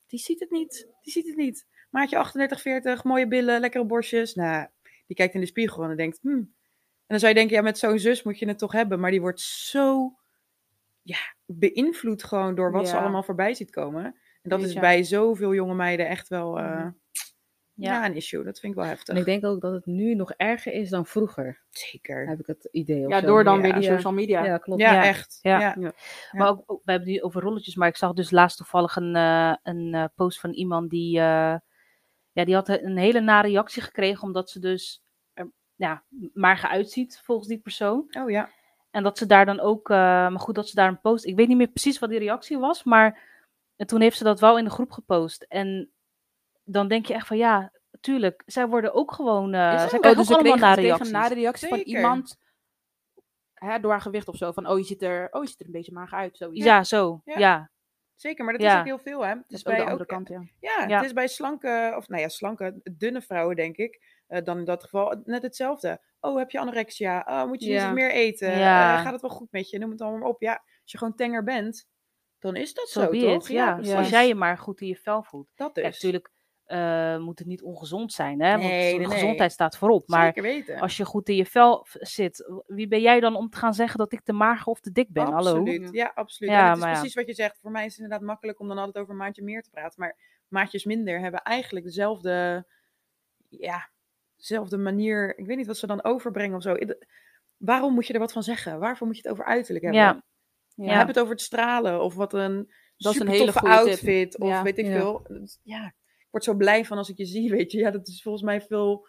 Die ziet het niet. Die ziet het niet. Maatje 38, 40, mooie billen, lekkere borstjes. Nou, die kijkt in de spiegel en denkt... Hmm. En dan zou je denken, ja, met zo'n zus moet je het toch hebben. Maar die wordt zo ja, beïnvloed gewoon door wat ze allemaal voorbij ziet komen. En dat is bij zoveel jonge meiden echt wel eh, ja. Ja. een issue. Dat vind ik wel heftig. En ik denk ook dat het nu nog erger is dan vroeger, Zeker. heb ik het idee. Ja, zo. door dan Ja. weer die social media. Ja, klopt. Ja, Ja. echt. Ja. Ja. Ja. Maar ook, ook- we hebben die over rolletjes, maar ik zag dus laatst toevallig een, eh, een eh, post van iemand die, eh, ja, die had een hele nare reactie gekregen omdat ze dus ja, mager uitziet volgens die persoon. Oh ja. En dat ze daar dan ook, eh, maar goed, dat ze daar een post, ik weet niet meer precies wat die reactie was, maar en toen heeft ze dat wel in de groep gepost. En dan denk je echt van ja, tuurlijk, zij worden ook gewoon, eh Is dat zij ook? krijgen dus ook allemaal reacties. een nare reactie van iemand hè, door haar gewicht of zo. Van, oh, je ziet er, oh, je ziet er een beetje mager uit. Zoiets. Ja, zo, Ja. ja. Zeker, maar dat Ja. is ook heel veel, hè? Het Dat is is ook de bij andere ook, kant, ja. ja, Ja. het is bij slanke, of nou ja, slanke, dunne vrouwen, denk ik. Eh, dan in dat geval net hetzelfde. Oh, heb je anorexia? Oh, moet je niet Ja. wat meer eten? Ja. Eh, gaat het wel goed met je? Noem het allemaal maar op. Ja, als je gewoon tenger bent, dan is dat Zo toch? ja. precies. Als jij je maar goed in je vel voelt. Dat Ja, dus. natuurlijk eh, moet het niet ongezond zijn, hè? Want Nee, de nee, nee. gezondheid staat voorop. Maar Zeker weten. als je goed in je vel zit, wie ben jij dan om te gaan zeggen dat ik te mager of te dik ben? Hallo? Absoluut, ja, absoluut. Ja, en het is maar ja. precies wat je zegt. Voor mij is het inderdaad makkelijk om dan altijd over een maatje meer te praten. Maar maatjes minder hebben eigenlijk dezelfde, ja, dezelfde manier. Ik weet niet wat ze dan overbrengen of zo. Waarom moet je er wat van zeggen? Waarvoor moet je het over uiterlijk hebben? Ja. Ja. Heb het over het stralen of wat een Dat is een super hele toffe goede tip. outfit of Ja. weet ik Ja. veel. Ja, ik word zo blij van als ik je zie, weet je. Ja, dat is volgens mij veel,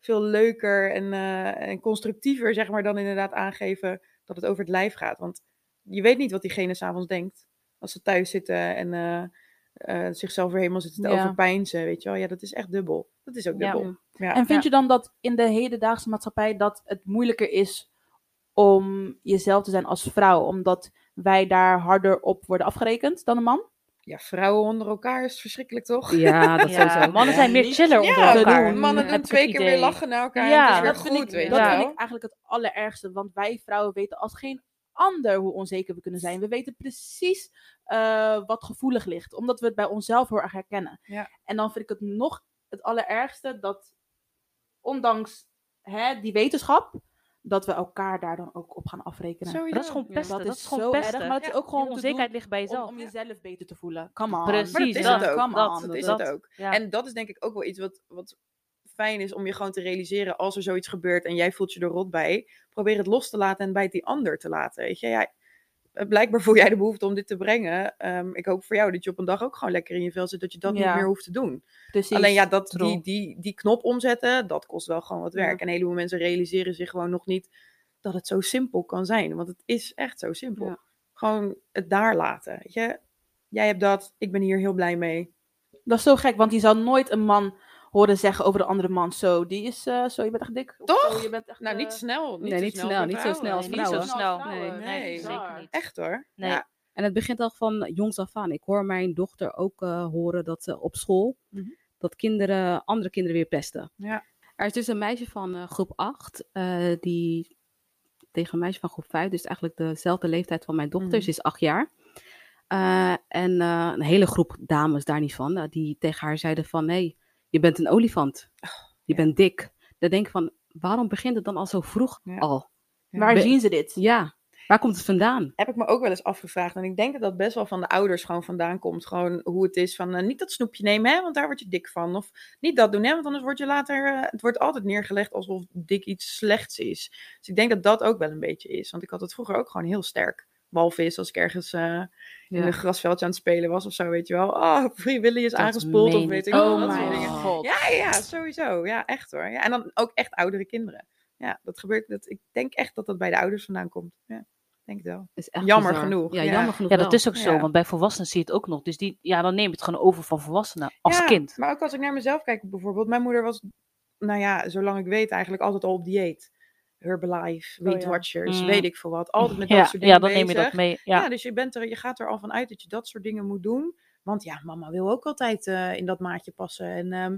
veel leuker en, eh, en constructiever, zeg maar, dan inderdaad aangeven dat het over het lijf gaat. Want je weet niet wat diegene s'avonds denkt als ze thuis zitten en eh, eh, zichzelf weer helemaal zitten te Ja. overpijnsen, weet je wel. Ja, dat is echt dubbel. Dat is ook Ja. dubbel. Ja. En vind je dan dat in de hedendaagse maatschappij dat het moeilijker is om jezelf te zijn als vrouw, omdat wij daar harder op worden afgerekend dan een man? ja, vrouwen onder elkaar is verschrikkelijk, toch? Ja, dat Ja, sowieso. mannen zijn meer chiller Ja, onder elkaar. doen. mannen doen twee keer weer idee. lachen naar elkaar. Ja, en het is weer dat vind, goed, ik, weet dat vind ik eigenlijk het allerergste. Want wij vrouwen weten als geen ander hoe onzeker we kunnen zijn. We weten precies eh, wat gevoelig ligt. Omdat we het bij onszelf heel erg herkennen. Ja. En dan vind ik het nog het allerergste dat ondanks hè, die wetenschap, dat we elkaar daar dan ook op gaan afrekenen. Sowieso. Dat is gewoon pesten. dat Dat is gewoon zo pesten. erg, maar het is ook gewoon om onzekerheid ligt bij om, jezelf. om jezelf beter te voelen. Come on. Precies, Maar dat is dat, het ook. Come dat, on. Dat is dat. het ook. Ja. En dat is denk ik ook wel iets wat, wat fijn is om je gewoon te realiseren als er zoiets gebeurt en jij voelt je er rot bij. Probeer het los te laten en bij die ander te laten. Weet je, ja, blijkbaar voel jij de behoefte om dit te brengen. Ehm, ik hoop voor jou dat je op een dag ook gewoon lekker in je vel zit, dat je dat Ja. niet meer hoeft te doen. Precies. Alleen ja, dat, die, die, die knop omzetten, dat kost wel gewoon wat werk. Ja. En een heleboel mensen realiseren zich gewoon nog niet dat het zo simpel kan zijn. Want het is echt zo simpel. Ja. Gewoon het daar laten. Weet je? Jij hebt dat, ik ben hier heel blij mee. Dat is zo gek, want je zal nooit een man horen zeggen over de andere man. Zo, die is eh, zo, je bent echt dik. Toch? Zo, je bent echt, Nou, eh, niet snel. Niet Nee, zo niet snel, snel, niet zo vrouwen. snel als Nee, niet zo vrouwen. snel. vrouwen. Nee, Nee, zeker niet. Echt hoor. Nee. Ja. En het begint al van jongs af aan. Ik hoor mijn dochter ook eh, horen dat ze op school, Mhm. dat kinderen andere kinderen weer pesten. Ja. Er is dus een meisje van eh, groep 8, eh, die tegen een meisje van groep 5, dus eigenlijk dezelfde leeftijd van mijn dochter, Mhm. ze is 8 jaar. Eh, en eh, een hele groep dames daar niet van, eh, die tegen haar zeiden van, nee, je bent een olifant. Je ja. bent dik. Dan denk ik van, waarom begint het dan al zo vroeg Ja. al? Waar Be- zien ze dit? Ja, waar komt het vandaan? Heb ik me ook wel eens afgevraagd. En ik denk dat dat best wel van de ouders gewoon vandaan komt. Gewoon hoe het is van eh, niet dat snoepje nemen, hè, want daar word je dik van. Of niet dat doen, hè, want anders word je later... eh, het wordt altijd neergelegd alsof dik iets slechts is. Dus ik denk dat dat ook wel een beetje is. Want ik had het vroeger ook gewoon heel sterk. Walvis, als ik ergens eh, in Ja. een grasveldje aan het spelen was of zo, weet je wel. Oh, Free Willy is Dat aangespoeld of weet ik. ik wel. Oh dat soort mijn dingen. god. Ja, ja, sowieso. Ja, echt hoor. Ja, en dan ook echt oudere kinderen. Ja, dat gebeurt. Dat, ik denk echt dat dat bij de ouders vandaan komt. Ja, ik denk het wel. Is echt Jammer bizar. genoeg, Ja, ja. jammer genoeg Ja, dat wel. is ook zo, Ja. want bij volwassenen zie je het ook nog. Dus die, ja, dan neem je het gewoon over van volwassenen als ja, kind. Maar ook als ik naar mezelf kijk bijvoorbeeld. Mijn moeder was, nou ja, zolang ik weet eigenlijk altijd al op dieet. Herbalife, Oh, Weight ja. Watchers, Mm. weet ik veel wat. Altijd met dat Ja, soort dingen ja, dan neem je bezig. dat mee. Ja. Ja, dus je, bent er, je gaat er al van uit dat je dat soort dingen moet doen. Want ja, mama wil ook altijd eh, in dat maatje passen. En ehm,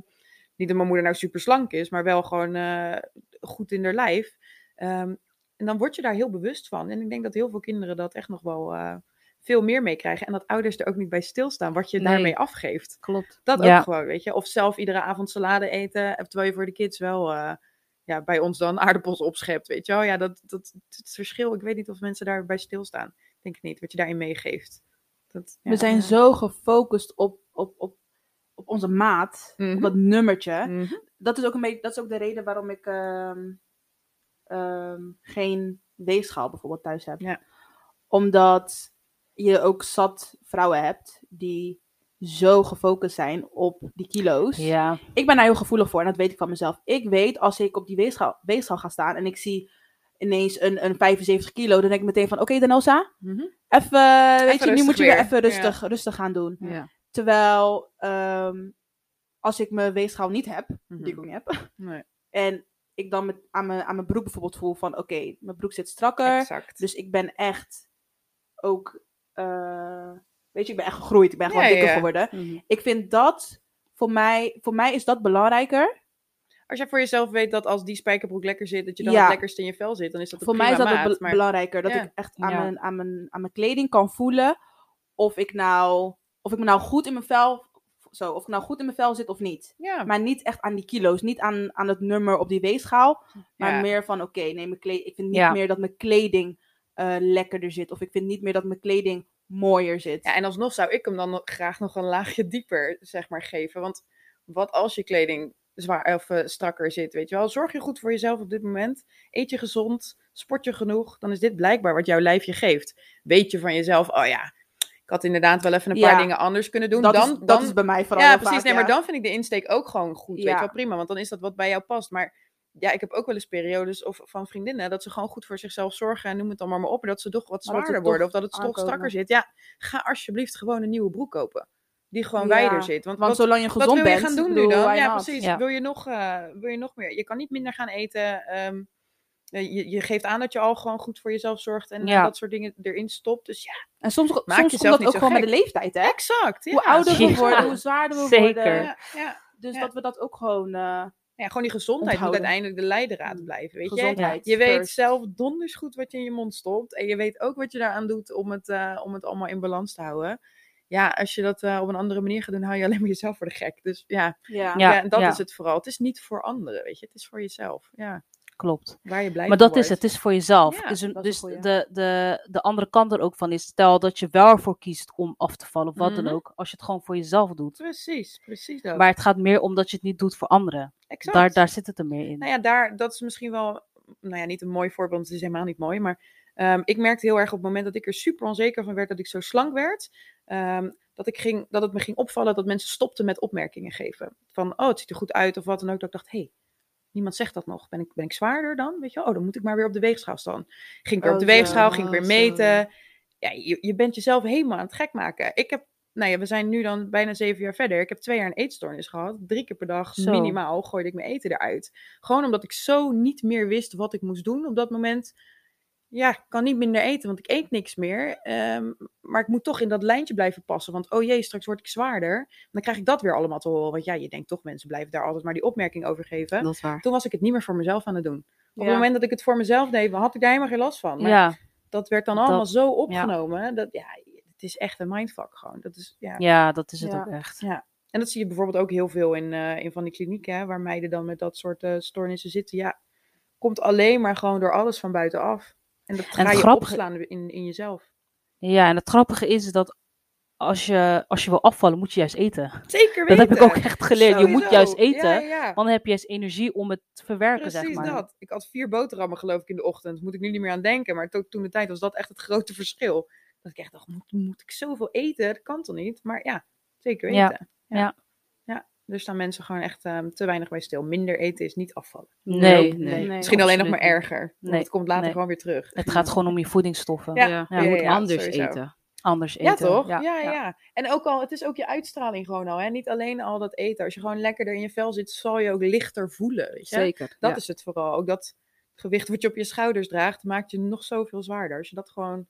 niet dat mijn moeder nou super slank is, maar wel gewoon eh, goed in haar lijf. Ehm, en dan word je daar heel bewust van. En ik denk dat heel veel kinderen dat echt nog wel eh, veel meer meekrijgen. En dat ouders er ook niet bij stilstaan wat je Nee. daarmee afgeeft. Klopt. Dat Ja. ook gewoon, weet je. Of zelf iedere avond salade eten, terwijl je voor de kids wel... ja, bij ons dan aardappels opschept, weet je wel. Ja, dat, dat, het verschil, ik weet niet of mensen daarbij stilstaan. Ik denk het niet, wat je daarin meegeeft. Dat, ja. We zijn zo gefocust op, op, op, op onze maat, Mhm. op dat nummertje. Mhm. Dat is ook een beetje, dat is ook de reden waarom ik ehm, ehm, geen weegschaal bijvoorbeeld thuis heb. Ja. Omdat je ook zat vrouwen hebt die zo gefocust zijn op die kilo's. ja. Ik ben daar heel gevoelig voor en dat weet ik van mezelf. Ik weet als ik op die weegschaal, weegschaal ga staan en ik zie ineens een, een 75 kilo, dan denk ik meteen van oké Danosa, Mhm. even, weet je, nu moet je weer weer. even rustig, rustig gaan doen. Ja. Terwijl ehm, als ik mijn weegschaal niet heb, die ik Mhm. ook niet heb, Nee, en ik dan met, aan, mijn, aan mijn broek bijvoorbeeld voel van oké, mijn broek zit strakker, exact. dus ik ben echt ook, eh, weet je, ik ben echt gegroeid, ik ben gewoon Ja, dikker ja. geworden. Mhm. Ik vind dat, voor mij, voor mij is dat belangrijker. Als jij voor jezelf weet dat als die spijkerbroek lekker zit, dat je dan Ja. het lekkerst in je vel zit, dan is dat Voor mij is dat maat, maar- belangrijker. Dat ik echt aan, mijn, aan, mijn, aan mijn kleding kan voelen of ik nou, of ik me nou goed in mijn vel, zo, of ik nou goed in mijn vel zit of niet. Ja, Maar niet echt aan die kilo's, niet aan, aan het nummer op die weegschaal. Maar Ja. meer van, oké, nee, mijn kleding. Ik vind niet Ja. meer dat mijn kleding eh, lekkerder zit. Of ik vind niet meer dat mijn kleding mooier zit. Ja, en alsnog zou ik hem dan graag nog een laagje dieper, zeg maar, geven. Want wat als je kleding zwaar of eh, strakker zit, weet je wel? Zorg je goed voor jezelf op dit moment. Eet je gezond, sport je genoeg. Dan is dit blijkbaar wat jouw lijf je geeft. Weet je van jezelf, oh ja, ik had inderdaad wel even een Ja. paar dingen anders kunnen doen. dat, dan, is, dat dan, is bij mij vooral ja, precies. vaak, nee, ja. maar dan vind ik de insteek ook gewoon goed. Weet je wel, prima. Want dan is dat wat bij jou past. Maar ja, ik heb ook wel eens periodes of, van vriendinnen dat ze gewoon goed voor zichzelf zorgen. En noem het dan maar, maar op. En dat ze toch wat zwaarder worden. Of dat het toch strakker zit. Ja, ga alsjeblieft gewoon een nieuwe broek kopen. Die gewoon Ja, wijder zit. Want, Want wat, zolang je wat gezond wil je bent, gaan doen bedoel, nu dan? Ja, precies. Ja. Wil, je nog, eh, wil je nog meer? Je kan niet minder gaan eten. ehm, eh, je, je geeft aan dat je al gewoon goed voor jezelf zorgt. En eh, Ja. dat soort dingen erin stopt. Dus ja, En soms, soms jezelf komt dat ook gewoon met gek. de leeftijd, hè? exact. Hoe ouder we worden, hoe zwaarder we Zeker. worden. Dus dat we dat ook gewoon... Ja, gewoon die gezondheid Onthouden. moet uiteindelijk de leidraad blijven. Weet je? gezondheid Je weet first. zelf donders goed wat je in je mond stopt. En je weet ook wat je daaraan doet om het, eh, om het allemaal in balans te houden. Ja, als je dat eh, op een andere manier gaat doen, hou je alleen maar jezelf voor de gek. Dus ja, Ja. ja. Ja, dat ja. is het vooral. Het is niet voor anderen, weet je. Het is voor jezelf. Ja, Klopt. waar je blij Maar dat is het, het is voor jezelf. Ja, dus dus de, de, de andere kant er ook van is, stel dat je wel ervoor kiest om af te vallen, of wat Mhm. dan ook, als je het gewoon voor jezelf doet. Precies, precies dat. Maar het gaat meer om dat je het niet doet voor anderen. Exact. Daar, daar zit het er meer in. Nou ja, daar, dat is misschien wel, nou ja, niet een mooi voorbeeld, want het is helemaal niet mooi. Maar ehm, ik merkte heel erg op het moment dat ik er super onzeker van werd dat ik zo slank werd. ehm, dat, ik ging, dat het me ging opvallen dat mensen stopten met opmerkingen geven. Van, oh, het ziet er goed uit of wat dan ook. Dat ik dacht, hé, hey, niemand zegt dat nog. Ben ik, ben ik zwaarder dan? Weet je, oh, dan moet ik maar weer op de weegschaal staan. Ging ik weer op Oh, de zo. weegschaal, ging ik weer Oh, meten. Ja, je, je bent jezelf helemaal aan het gek maken. Ik heb, nou ja, we zijn nu dan bijna zeven jaar verder. Ik heb twee jaar een eetstoornis gehad. Drie keer per dag, Zo. minimaal, gooide ik mijn eten eruit. Gewoon omdat ik zo niet meer wist wat ik moest doen op dat moment. Ja, ik kan niet minder eten, want ik eet niks meer. Ehm, maar ik moet toch in dat lijntje blijven passen. Want oh jee, straks word ik zwaarder. Dan krijg ik dat weer allemaal te horen. Want ja, je denkt toch, mensen blijven daar altijd maar die opmerking over geven. Dat is waar. Toen was ik het niet meer voor mezelf aan het doen. Op Ja. het moment dat ik het voor mezelf deed, had ik daar helemaal geen last van. Maar ja, dat werd dan Dat- allemaal zo opgenomen. Dat, ja, het is echt een mindfuck gewoon. Dat is, ja. Ja, dat is het Ja. ook echt. En dat zie je bijvoorbeeld ook heel veel in, eh, in van die klinieken, hè, waar meiden dan met dat soort eh, stoornissen zitten. Ja, komt alleen maar gewoon door alles van buitenaf. En dat ga je grappige- opslaan in, in jezelf. Ja, en het grappige is dat als je, als je wil afvallen, moet je juist eten. Zeker Dat weten. heb ik ook echt geleerd. Je moet juist eten, Ja, ja, ja. want dan heb je juist energie om het te verwerken, Precies zeg maar. dat. Ik had vier boterhammen geloof ik in de ochtend. Moet ik nu niet meer aan denken. Maar to- toen de tijd was dat echt het grote verschil. Dat ik echt dacht, moet, moet ik zoveel eten? Dat kan toch niet? Maar ja, zeker Ja, weten. ja. ja. Er staan mensen gewoon echt ehm, te weinig bij stil. Minder eten is niet afvallen. Nee, nee. nee. Misschien alleen nog maar erger. Want Nee, het komt later nee. gewoon weer terug. Het gaat gewoon om je voedingsstoffen. Ja, Ja, ja, je moet ja, anders sowieso. eten. Anders eten. Ja, toch? Ja, Ja, ja, En ook al, het is ook je uitstraling gewoon al. Hè? Niet alleen al dat eten. Als je gewoon lekkerder in je vel zit, zal je ook lichter voelen. Weet je? Zeker. Dat ja. is het vooral. Ook dat gewicht wat je op je schouders draagt, maakt je nog zoveel zwaarder. Als je dat gewoon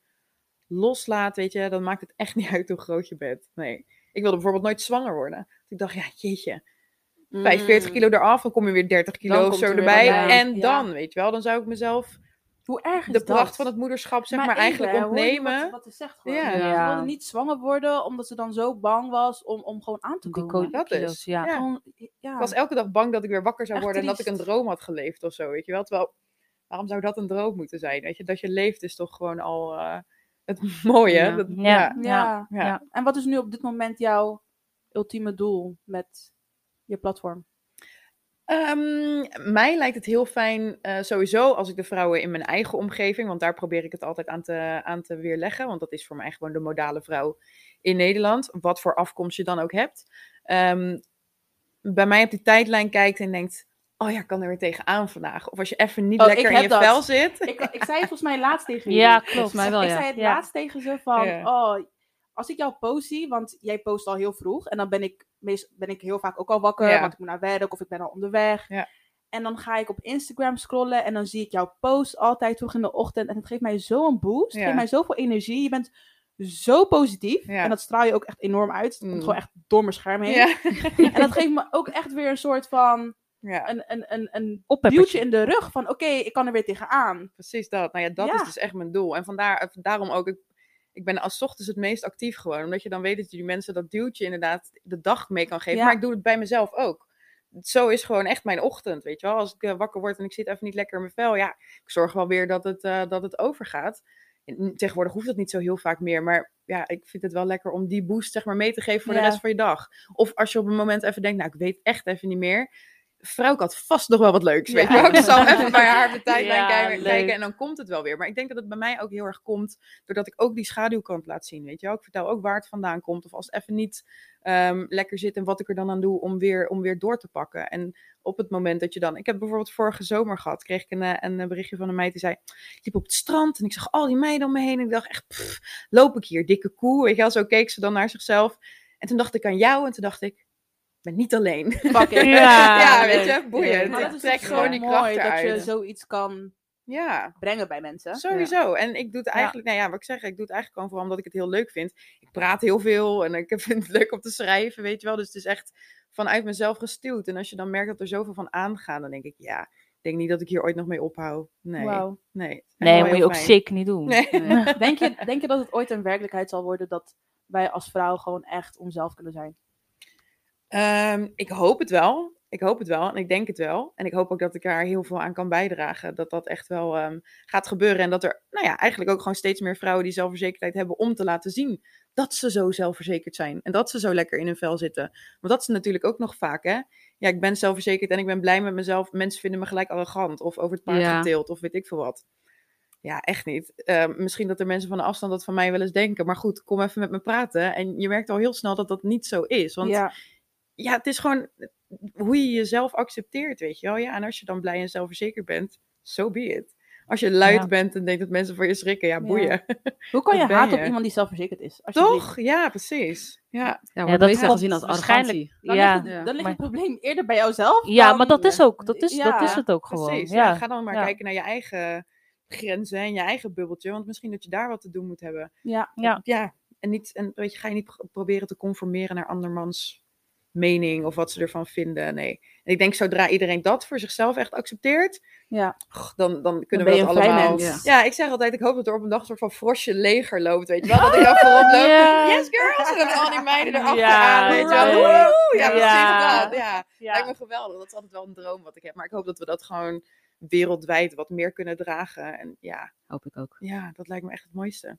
loslaat, weet je, dan maakt het echt niet uit hoe groot je bent. Nee. Ik wilde bijvoorbeeld nooit zwanger worden. Ik dacht, ja, jeetje, 45 kilo eraf, dan kom je weer 30 kilo of zo er erbij. bij. En Ja. dan, weet je wel, dan zou ik mezelf Hoe erg is de dat? pracht van het moederschap, zeg maar, even, eigenlijk je ontnemen. Wat, wat ze zegt gewoon. Ja. Ze wilde niet zwanger worden omdat ze dan zo bang was om, om gewoon aan te komen. ko- Dat kilo's, is, ja. ja. Gewoon, ja. Ik was elke dag bang dat ik weer wakker zou Echt worden en dat ik een droom had geleefd of zo, weet je wel. Terwijl, waarom zou dat een droom moeten zijn? Weet je, dat je leeft is toch gewoon al eh, het mooie. Ja. Dat, Ja. ja. ja. Ja. Ja. En wat is nu op dit moment jouw ultieme doel met je platform? Ehm, mij lijkt het heel fijn, eh, sowieso, als ik de vrouwen in mijn eigen omgeving, want daar probeer ik het altijd aan te, aan te weerleggen, want dat is voor mij gewoon de modale vrouw in Nederland, wat voor afkomst je dan ook hebt. Ehm, bij mij op die tijdlijn kijkt en denkt, oh ja, ik kan er weer tegenaan vandaag. Of als je even niet Oh, lekker in je dat. vel zit. Ik, ik zei het volgens mij laatst tegen jullie. Ja, klopt. Mij wel, ik ja. zei het Ja. laatst tegen ze van, Ja. oh, als ik jou post zie, want jij post al heel vroeg. En dan ben ik, meest, ben ik heel vaak ook al wakker, Ja. want ik moet naar werk of ik ben al onderweg. Ja. En dan ga ik op Instagram scrollen en dan zie ik jouw post altijd vroeg in de ochtend. En het geeft mij zo'n boost, het Ja. geeft mij zoveel energie. Je bent zo positief Ja. en dat straal je ook echt enorm uit. Het Mm. komt gewoon echt door mijn scherm heen. Ja. En dat geeft me ook echt weer een soort van, ja, een, een, een, een duwtje in de rug van, oké, ik kan er weer tegenaan. precies dat. Nou ja, dat Ja. is dus echt mijn doel. En vandaar, daarom ook, ik, ik ben als ochtends het meest actief gewoon. Omdat je dan weet dat je die mensen dat duwtje inderdaad de dag mee kan geven. Ja. Maar ik doe het bij mezelf ook. Zo is gewoon echt mijn ochtend, weet je wel. Als ik eh, wakker word en ik zit even niet lekker in mijn vel. Ja, ik zorg wel weer dat het, eh, dat het overgaat. En tegenwoordig hoeft dat niet zo heel vaak meer. Maar ja, ik vind het wel lekker om die boost zeg maar mee te geven voor Ja. de rest van je dag. Of als je op een moment even denkt, nou ik weet echt even niet meer. Vrouw, had vast nog wel wat leuks, weet je. Ik zal even bij haar de tijdlijn Ja, kijken, en dan komt het wel weer. Maar ik denk dat het bij mij ook heel erg komt doordat ik ook die schaduwkant laat zien, weet je wel. Ik vertel ook waar het vandaan komt of als het even niet ehm, lekker zit en wat ik er dan aan doe om weer, om weer door te pakken. En op het moment dat je dan... Ik heb bijvoorbeeld vorige zomer gehad, kreeg ik een, eh, een eh, berichtje van een meid die zei... Ik liep op het strand en ik zag al die meiden om me heen en ik dacht echt, pff, loop ik hier, dikke koe, weet je wel. Zo keek ze dan naar zichzelf. En toen dacht ik aan jou en toen dacht ik ben niet alleen. Fuck it. Ja, ja, weet je, boeiend. Ik dat is trek toch gewoon die kracht mooi dat je zoiets kan Ja. brengen bij mensen. Sowieso. En ik doe het eigenlijk, nou ja, wat ik zeg, ik doe het eigenlijk gewoon vooral omdat ik het heel leuk vind. Ik praat heel veel en ik vind het leuk om te schrijven, weet je wel. Dus het is echt vanuit mezelf gestuurd. En als je dan merkt dat er zoveel van aangaan, dan denk ik, ja, ik denk niet dat ik hier ooit nog mee ophoud. Nee, nee. Nee, moet je ook zeker niet doen. Nee. Nee. Denk je, denk je dat het ooit een werkelijkheid zal worden dat wij als vrouw gewoon echt onszelf kunnen zijn? Ehm, ik hoop het wel. Ik hoop het wel en ik denk het wel. En ik hoop ook dat ik daar heel veel aan kan bijdragen. Dat dat echt wel ehm, gaat gebeuren. En dat er, nou ja, eigenlijk ook gewoon steeds meer vrouwen die zelfverzekerdheid hebben om te laten zien dat ze zo zelfverzekerd zijn. En dat ze zo lekker in hun vel zitten. Want dat is natuurlijk ook nog vaak, hè. Ja, ik ben zelfverzekerd en ik ben blij met mezelf. Mensen vinden me gelijk arrogant of over het paard Ja. geteeld of weet ik veel wat. Ja, echt niet. Ehm, misschien dat er mensen van de afstand dat van mij wel eens denken. Maar goed, kom even met me praten. En je merkt al heel snel dat dat niet zo is. Want ja, ja, het is gewoon hoe je jezelf accepteert, weet je wel. Ja, en als je dan blij en zelfverzekerd bent, so be it. Als je luid Ja. bent en denkt dat mensen voor je schrikken, ja, boeien. hoe kan je haten op iemand die zelfverzekerd is? Toch? Ja, precies. Ja, Ja, dat komt gezien als waarschijnlijk- arrogantie. Dan, ja, ligt, het, Ja. dan ligt maar- het probleem eerder bij jouzelf. Ja, dan- maar dat is ook, dat is, Ja, dat is het ook gewoon. precies. Ja. Ja. ga dan maar ja. kijken naar je eigen grenzen en je eigen bubbeltje. Want misschien dat je daar wat te doen moet hebben. Ja, Ja. Ja, en, niet, en weet je, ga je niet pro- proberen te conformeren naar andermans mening of wat ze ervan vinden. Nee. En ik denk zodra iedereen dat voor zichzelf echt accepteert, Ja. dan, dan kunnen we dat allemaal. mens. Ja, ik zeg altijd, ik hoop dat er op een dag een soort van frosje leger loopt, weet je wel. Dat ik dan voorop loop. Ja. Yes, girls! En dan al die meiden erachteraan, Ja, weet je wel. Woehoe! Ja, Ja. precies dat. Ja. Ja. Lijkt me geweldig. Dat is altijd wel een droom wat ik heb. Maar ik hoop dat we dat gewoon wereldwijd wat meer kunnen dragen. En ja, Hoop ik ook. ja dat lijkt me echt het mooiste.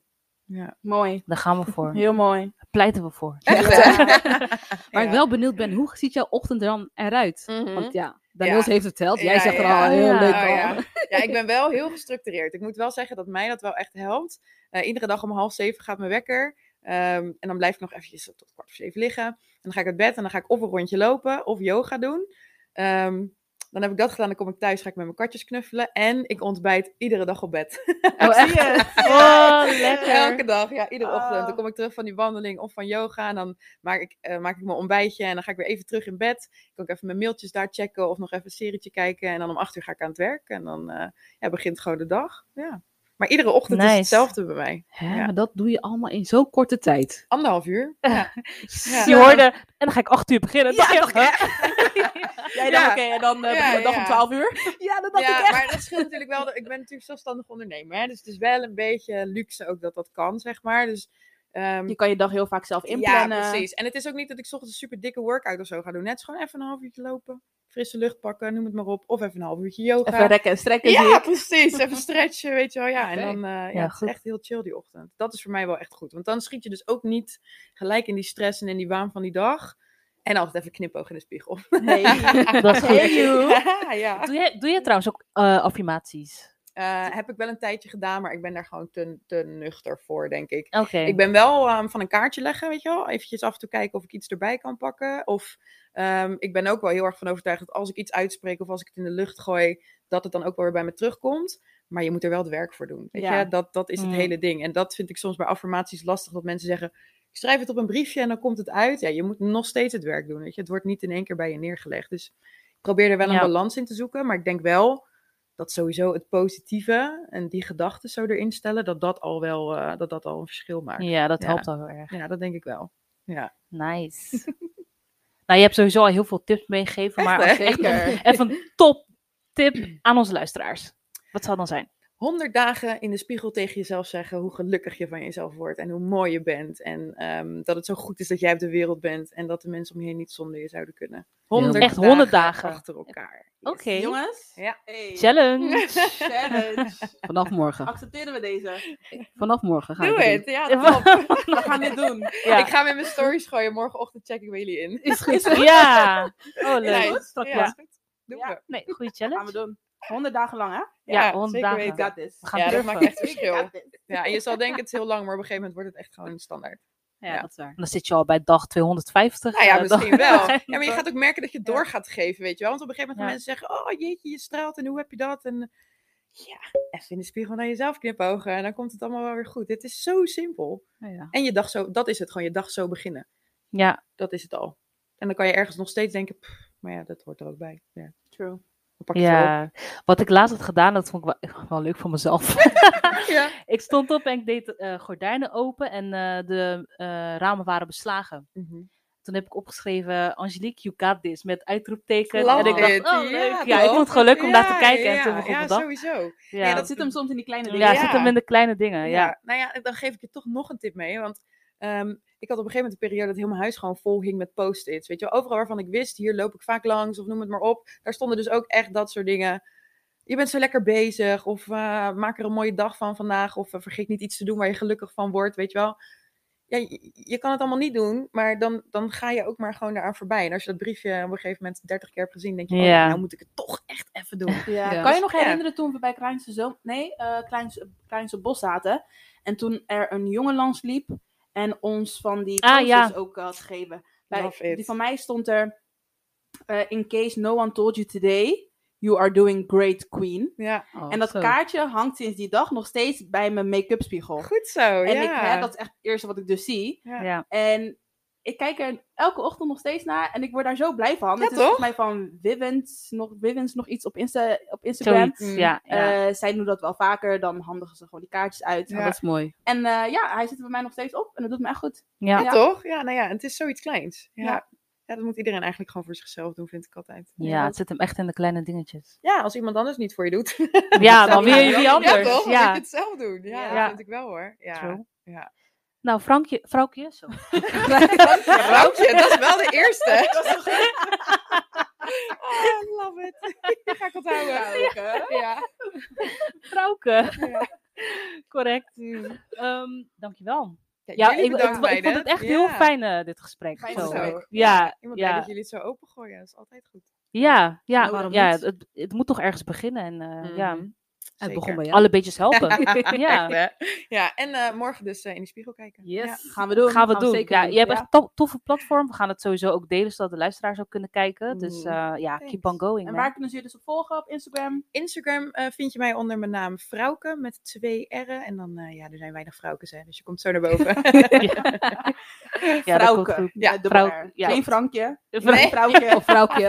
Ja. Mooi. Daar gaan we voor. Heel mooi. Daar pleiten we voor. Hè? Waar ik wel benieuwd ben, hoe ziet jouw ochtend er dan eruit? Mhm. Want ja, Daniels heeft het verteld. Jij Ja, zegt er ja. al heel Ja. leuk Oh, ja, ik ben wel heel gestructureerd. Ik moet wel zeggen dat mij dat wel echt helpt. Eh, iedere dag om half zeven gaat mijn wekker. Ehm, en dan blijf ik nog eventjes tot kwart voor zeven liggen. En dan ga ik uit bed en dan ga ik of een rondje lopen of yoga doen. Ehm, dan heb ik dat gedaan, dan kom ik thuis, ga ik met mijn katjes knuffelen. En ik ontbijt iedere dag op bed. Oh, zie je? Oh, lekker. Elke dag, ja, iedere ochtend. Oh. Dan kom ik terug van die wandeling of van yoga. En dan maak ik, eh, maak ik mijn ontbijtje en dan ga ik weer even terug in bed. Kan ik even mijn mailtjes daar checken of nog even een serietje kijken. En dan om acht uur ga ik aan het werk. En dan eh, ja, begint gewoon de dag. Ja. Maar iedere ochtend is hetzelfde bij mij. Hè, Ja. Maar dat doe je allemaal in zo'n korte tijd. Anderhalf uur. Ja. Ja. Je hoorde, en dan ga ik acht uur beginnen. Ja, Dacht? Jij dacht, Ja. oké, en dan eh Ja, begint de dag ja. om 12 uur. Ja, dat dacht ik Ja, echt. maar dat scheelt natuurlijk wel. Ik ben natuurlijk zelfstandig ondernemer. Hè? Dus het is wel een beetje luxe ook dat dat kan, zeg maar. Dus ehm, Je kan je dag heel vaak zelf inplannen. Ja, precies. En het is ook niet dat ik 's ochtends een super dikke workout of zo ga doen. Net gewoon even een half uurtje lopen. Frisse lucht pakken, noem het maar op. Of even een half uurtje yoga. Even rekken en strekken. ja, ik. precies. Even stretchen, weet je wel. Ja, en dan eh, ja, Ja, het is echt heel chill die ochtend. Dat is voor mij wel echt goed. Want dan schiet je dus ook niet gelijk in die stress en in die waan van die dag. En altijd even knipoog in de spiegel. Hey. Dat is goed. Hey, you. ja. Doe je, doe je trouwens ook eh, affirmaties? Eh, heb ik wel een tijdje gedaan, maar ik ben daar gewoon te, te nuchter voor, denk ik. Ik ben wel ehm, van een kaartje leggen, weet je wel. Eventjes af en toe kijken of ik iets erbij kan pakken. Of ehm, ik ben ook wel heel erg van overtuigd dat als ik iets uitspreek of als ik het in de lucht gooi, dat het dan ook wel weer bij me terugkomt. Maar je moet er wel het werk voor doen. Weet Ja. je? Dat, dat is het Mm. hele ding. En dat vind ik soms bij affirmaties lastig, dat mensen zeggen... Ik schrijf het op een briefje en dan komt het uit. Ja, je moet nog steeds het werk doen. Weet je? Het wordt niet in één keer bij je neergelegd. Dus ik probeer er wel een balans in te zoeken. Maar ik denk wel dat sowieso het positieve en die gedachten zo erin stellen, dat dat al wel eh, dat dat al een verschil maakt. Ja, dat Ja. helpt al heel erg. Ja, dat denk ik wel. Ja. Nice. nou, je hebt sowieso al heel veel tips meegegeven, maar als je echt even een top tip aan onze luisteraars. Wat zou dat dan zijn? 100 dagen in de spiegel tegen jezelf zeggen hoe gelukkig je van jezelf wordt en hoe mooi je bent. En ehm, dat het zo goed is dat jij op de wereld bent en dat de mensen om je heen niet zonder je zouden kunnen. 100 Echt 100 dagen. achter elkaar. Oké. Jongens. Ja. Hey. Challenge. Challenge. Vanaf morgen. Accepteren we deze? Vanaf morgen ga ik Doe het. Ja, top. We gaan dit doen. Ja. Ik ga met mijn stories gooien. Morgenochtend check ik bij jullie in. Is goed. ja. Oh, leuk. Nice. Ja, is goed. Doen Ja. we. Nee, goede gaan we challenge. doen. 100 dagen lang, hè? Ja, 100 zeker dagen. We gaan Ja, dat durven. maakt echt verschil. Ja, en je zal denken het is heel lang, maar op een gegeven moment wordt het echt gewoon standaard. Ja, Ja. dat is waar. Dan zit je al bij dag 250. Nou ja, eh, misschien wel. Ja, maar je gaat ook merken dat je door gaat geven, weet je wel. Want op een gegeven moment Ja. gaan mensen zeggen, oh jeetje, je straalt en hoe heb je dat? En ja, even in de spiegel naar jezelf knipogen en dan komt het allemaal wel weer goed. Het is zo simpel. Ja, ja. En je dag zo, dat is het gewoon, je dag zo beginnen. Ja, Dat is het al. En dan kan je ergens nog steeds denken, "Pff, maar ja, dat hoort er ook bij. Ja, True. Pak je ja. Wat ik laatst had gedaan, dat vond ik wel, wel leuk voor mezelf. Ja. ik stond op en ik deed eh, gordijnen open en eh, de eh, ramen waren beslagen. Mhm. Toen heb ik opgeschreven, Angelique, you got this, met uitroepteken. Love en ik dacht, it. oh leuk. Ja, Ja, ik vond het gewoon leuk om naar te kijken. Ja, en toen begon ja, sowieso. Ja, Dat zit hem soms in die kleine ja, dingen. Ja. zit hem in de kleine dingen. Ja. nou ja, dan geef ik je toch nog een tip mee. Want ehm, ik had op een gegeven moment een periode dat heel mijn huis gewoon vol hing met post-its. Weet je wel, overal waarvan ik wist, hier loop ik vaak langs of noem het maar op. Daar stonden dus ook echt dat soort dingen. Je bent zo lekker bezig of eh, maak er een mooie dag van vandaag. Of eh, vergeet niet iets te doen waar je gelukkig van wordt, weet je wel. Ja, je, je kan het allemaal niet doen, maar dan, dan ga je ook maar gewoon eraan voorbij. En als je dat briefje op een gegeven moment 30 keer hebt gezien, denk je, oh, Ja. nou moet ik het toch echt even doen. Ja. Ja. Kan je nog Ja. herinneren toen we bij Kleinste, Zoom... nee, eh Bos zaten? En toen er een jongen langs liep en ons van die Ah, posters ja. ook had gegeven. Bij, die van mij stond er... eh, in case no one told you today, you are doing great queen. Ja, Oh, en dat zo. kaartje hangt sinds die dag nog steeds bij mijn make-up spiegel. goed zo. En ja. ik, hè, dat is echt het eerste wat ik dus zie. Ja. Ja. En ik kijk er elke ochtend nog steeds naar en ik word daar zo blij van. Ja, het is toch? volgens mij van Vivens nog, Vivens nog iets op, Insta, op Instagram. Zoiets, Mm. ja. ja. Eh, zij doen dat wel vaker, dan handigen ze gewoon die kaartjes uit. Ja. Oh, dat is mooi. En eh, ja, hij zit er bij mij nog steeds op en dat doet me echt goed. ja. Ja, toch? Ja, nou ja, het is zoiets kleins. Ja. Ja. Ja, dat moet iedereen eigenlijk gewoon voor zichzelf doen, vind ik altijd. Ja, het zit hem echt in de kleine dingetjes. Ja, als iemand anders niet voor je doet. Ja, dan wil je anders. Ja, toch? Ja. je het zelf doen. Ja, Ja. dat vind ik wel hoor. Ja. True. ja. Nou, Frankje. Vrouwtje, dat is wel de eerste. oh, love it. Ga ik onthouden. Ja. Vrouwke. Ja. Correct. Ehm, dankjewel. Ja, Ja, ik, bedankt, het- ik vond het echt Ja. heel fijn, eh, dit gesprek. Fijn zo. Ja, Ik ben blij ja, dat jullie het zo opengooien. Dat is altijd goed. ja, ja, Nou, ja het, het moet toch ergens beginnen. En eh, ja, Mhm. Het begon bij jou. alle beetjes helpen. ja, Echt, ja, en eh, morgen dus eh, in de spiegel kijken. Yes. Ja. Gaan we doen. gaan we doen. zeker Ja, je hebt ja. echt een to- toffe platform. We gaan het sowieso ook delen, zodat de luisteraars ook kunnen kijken. Dus eh, ja, thanks. keep on going. En man. waar kunnen ze je dus op volgen? Op Instagram? Instagram eh, vind je mij onder mijn naam Frauke met twee R'en. En dan, eh, ja, er zijn weinig Fraukes, hè, dus je komt zo naar boven. Ja, goed. Ja, R. ja. Geen Frankje. Nee, vrouwtje. Of. Vrouwke.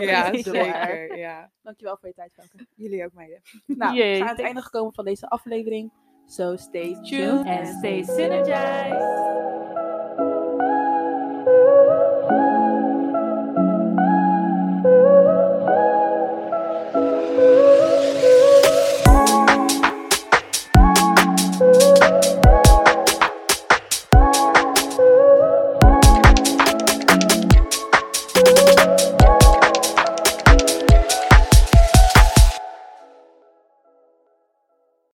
ja, zeker. Ja. Dankjewel voor je tijd, Vrouwke. Jullie ook, meiden. Nou, zijn aan het einde gekomen van deze aflevering. So stay tuned And stay synergized.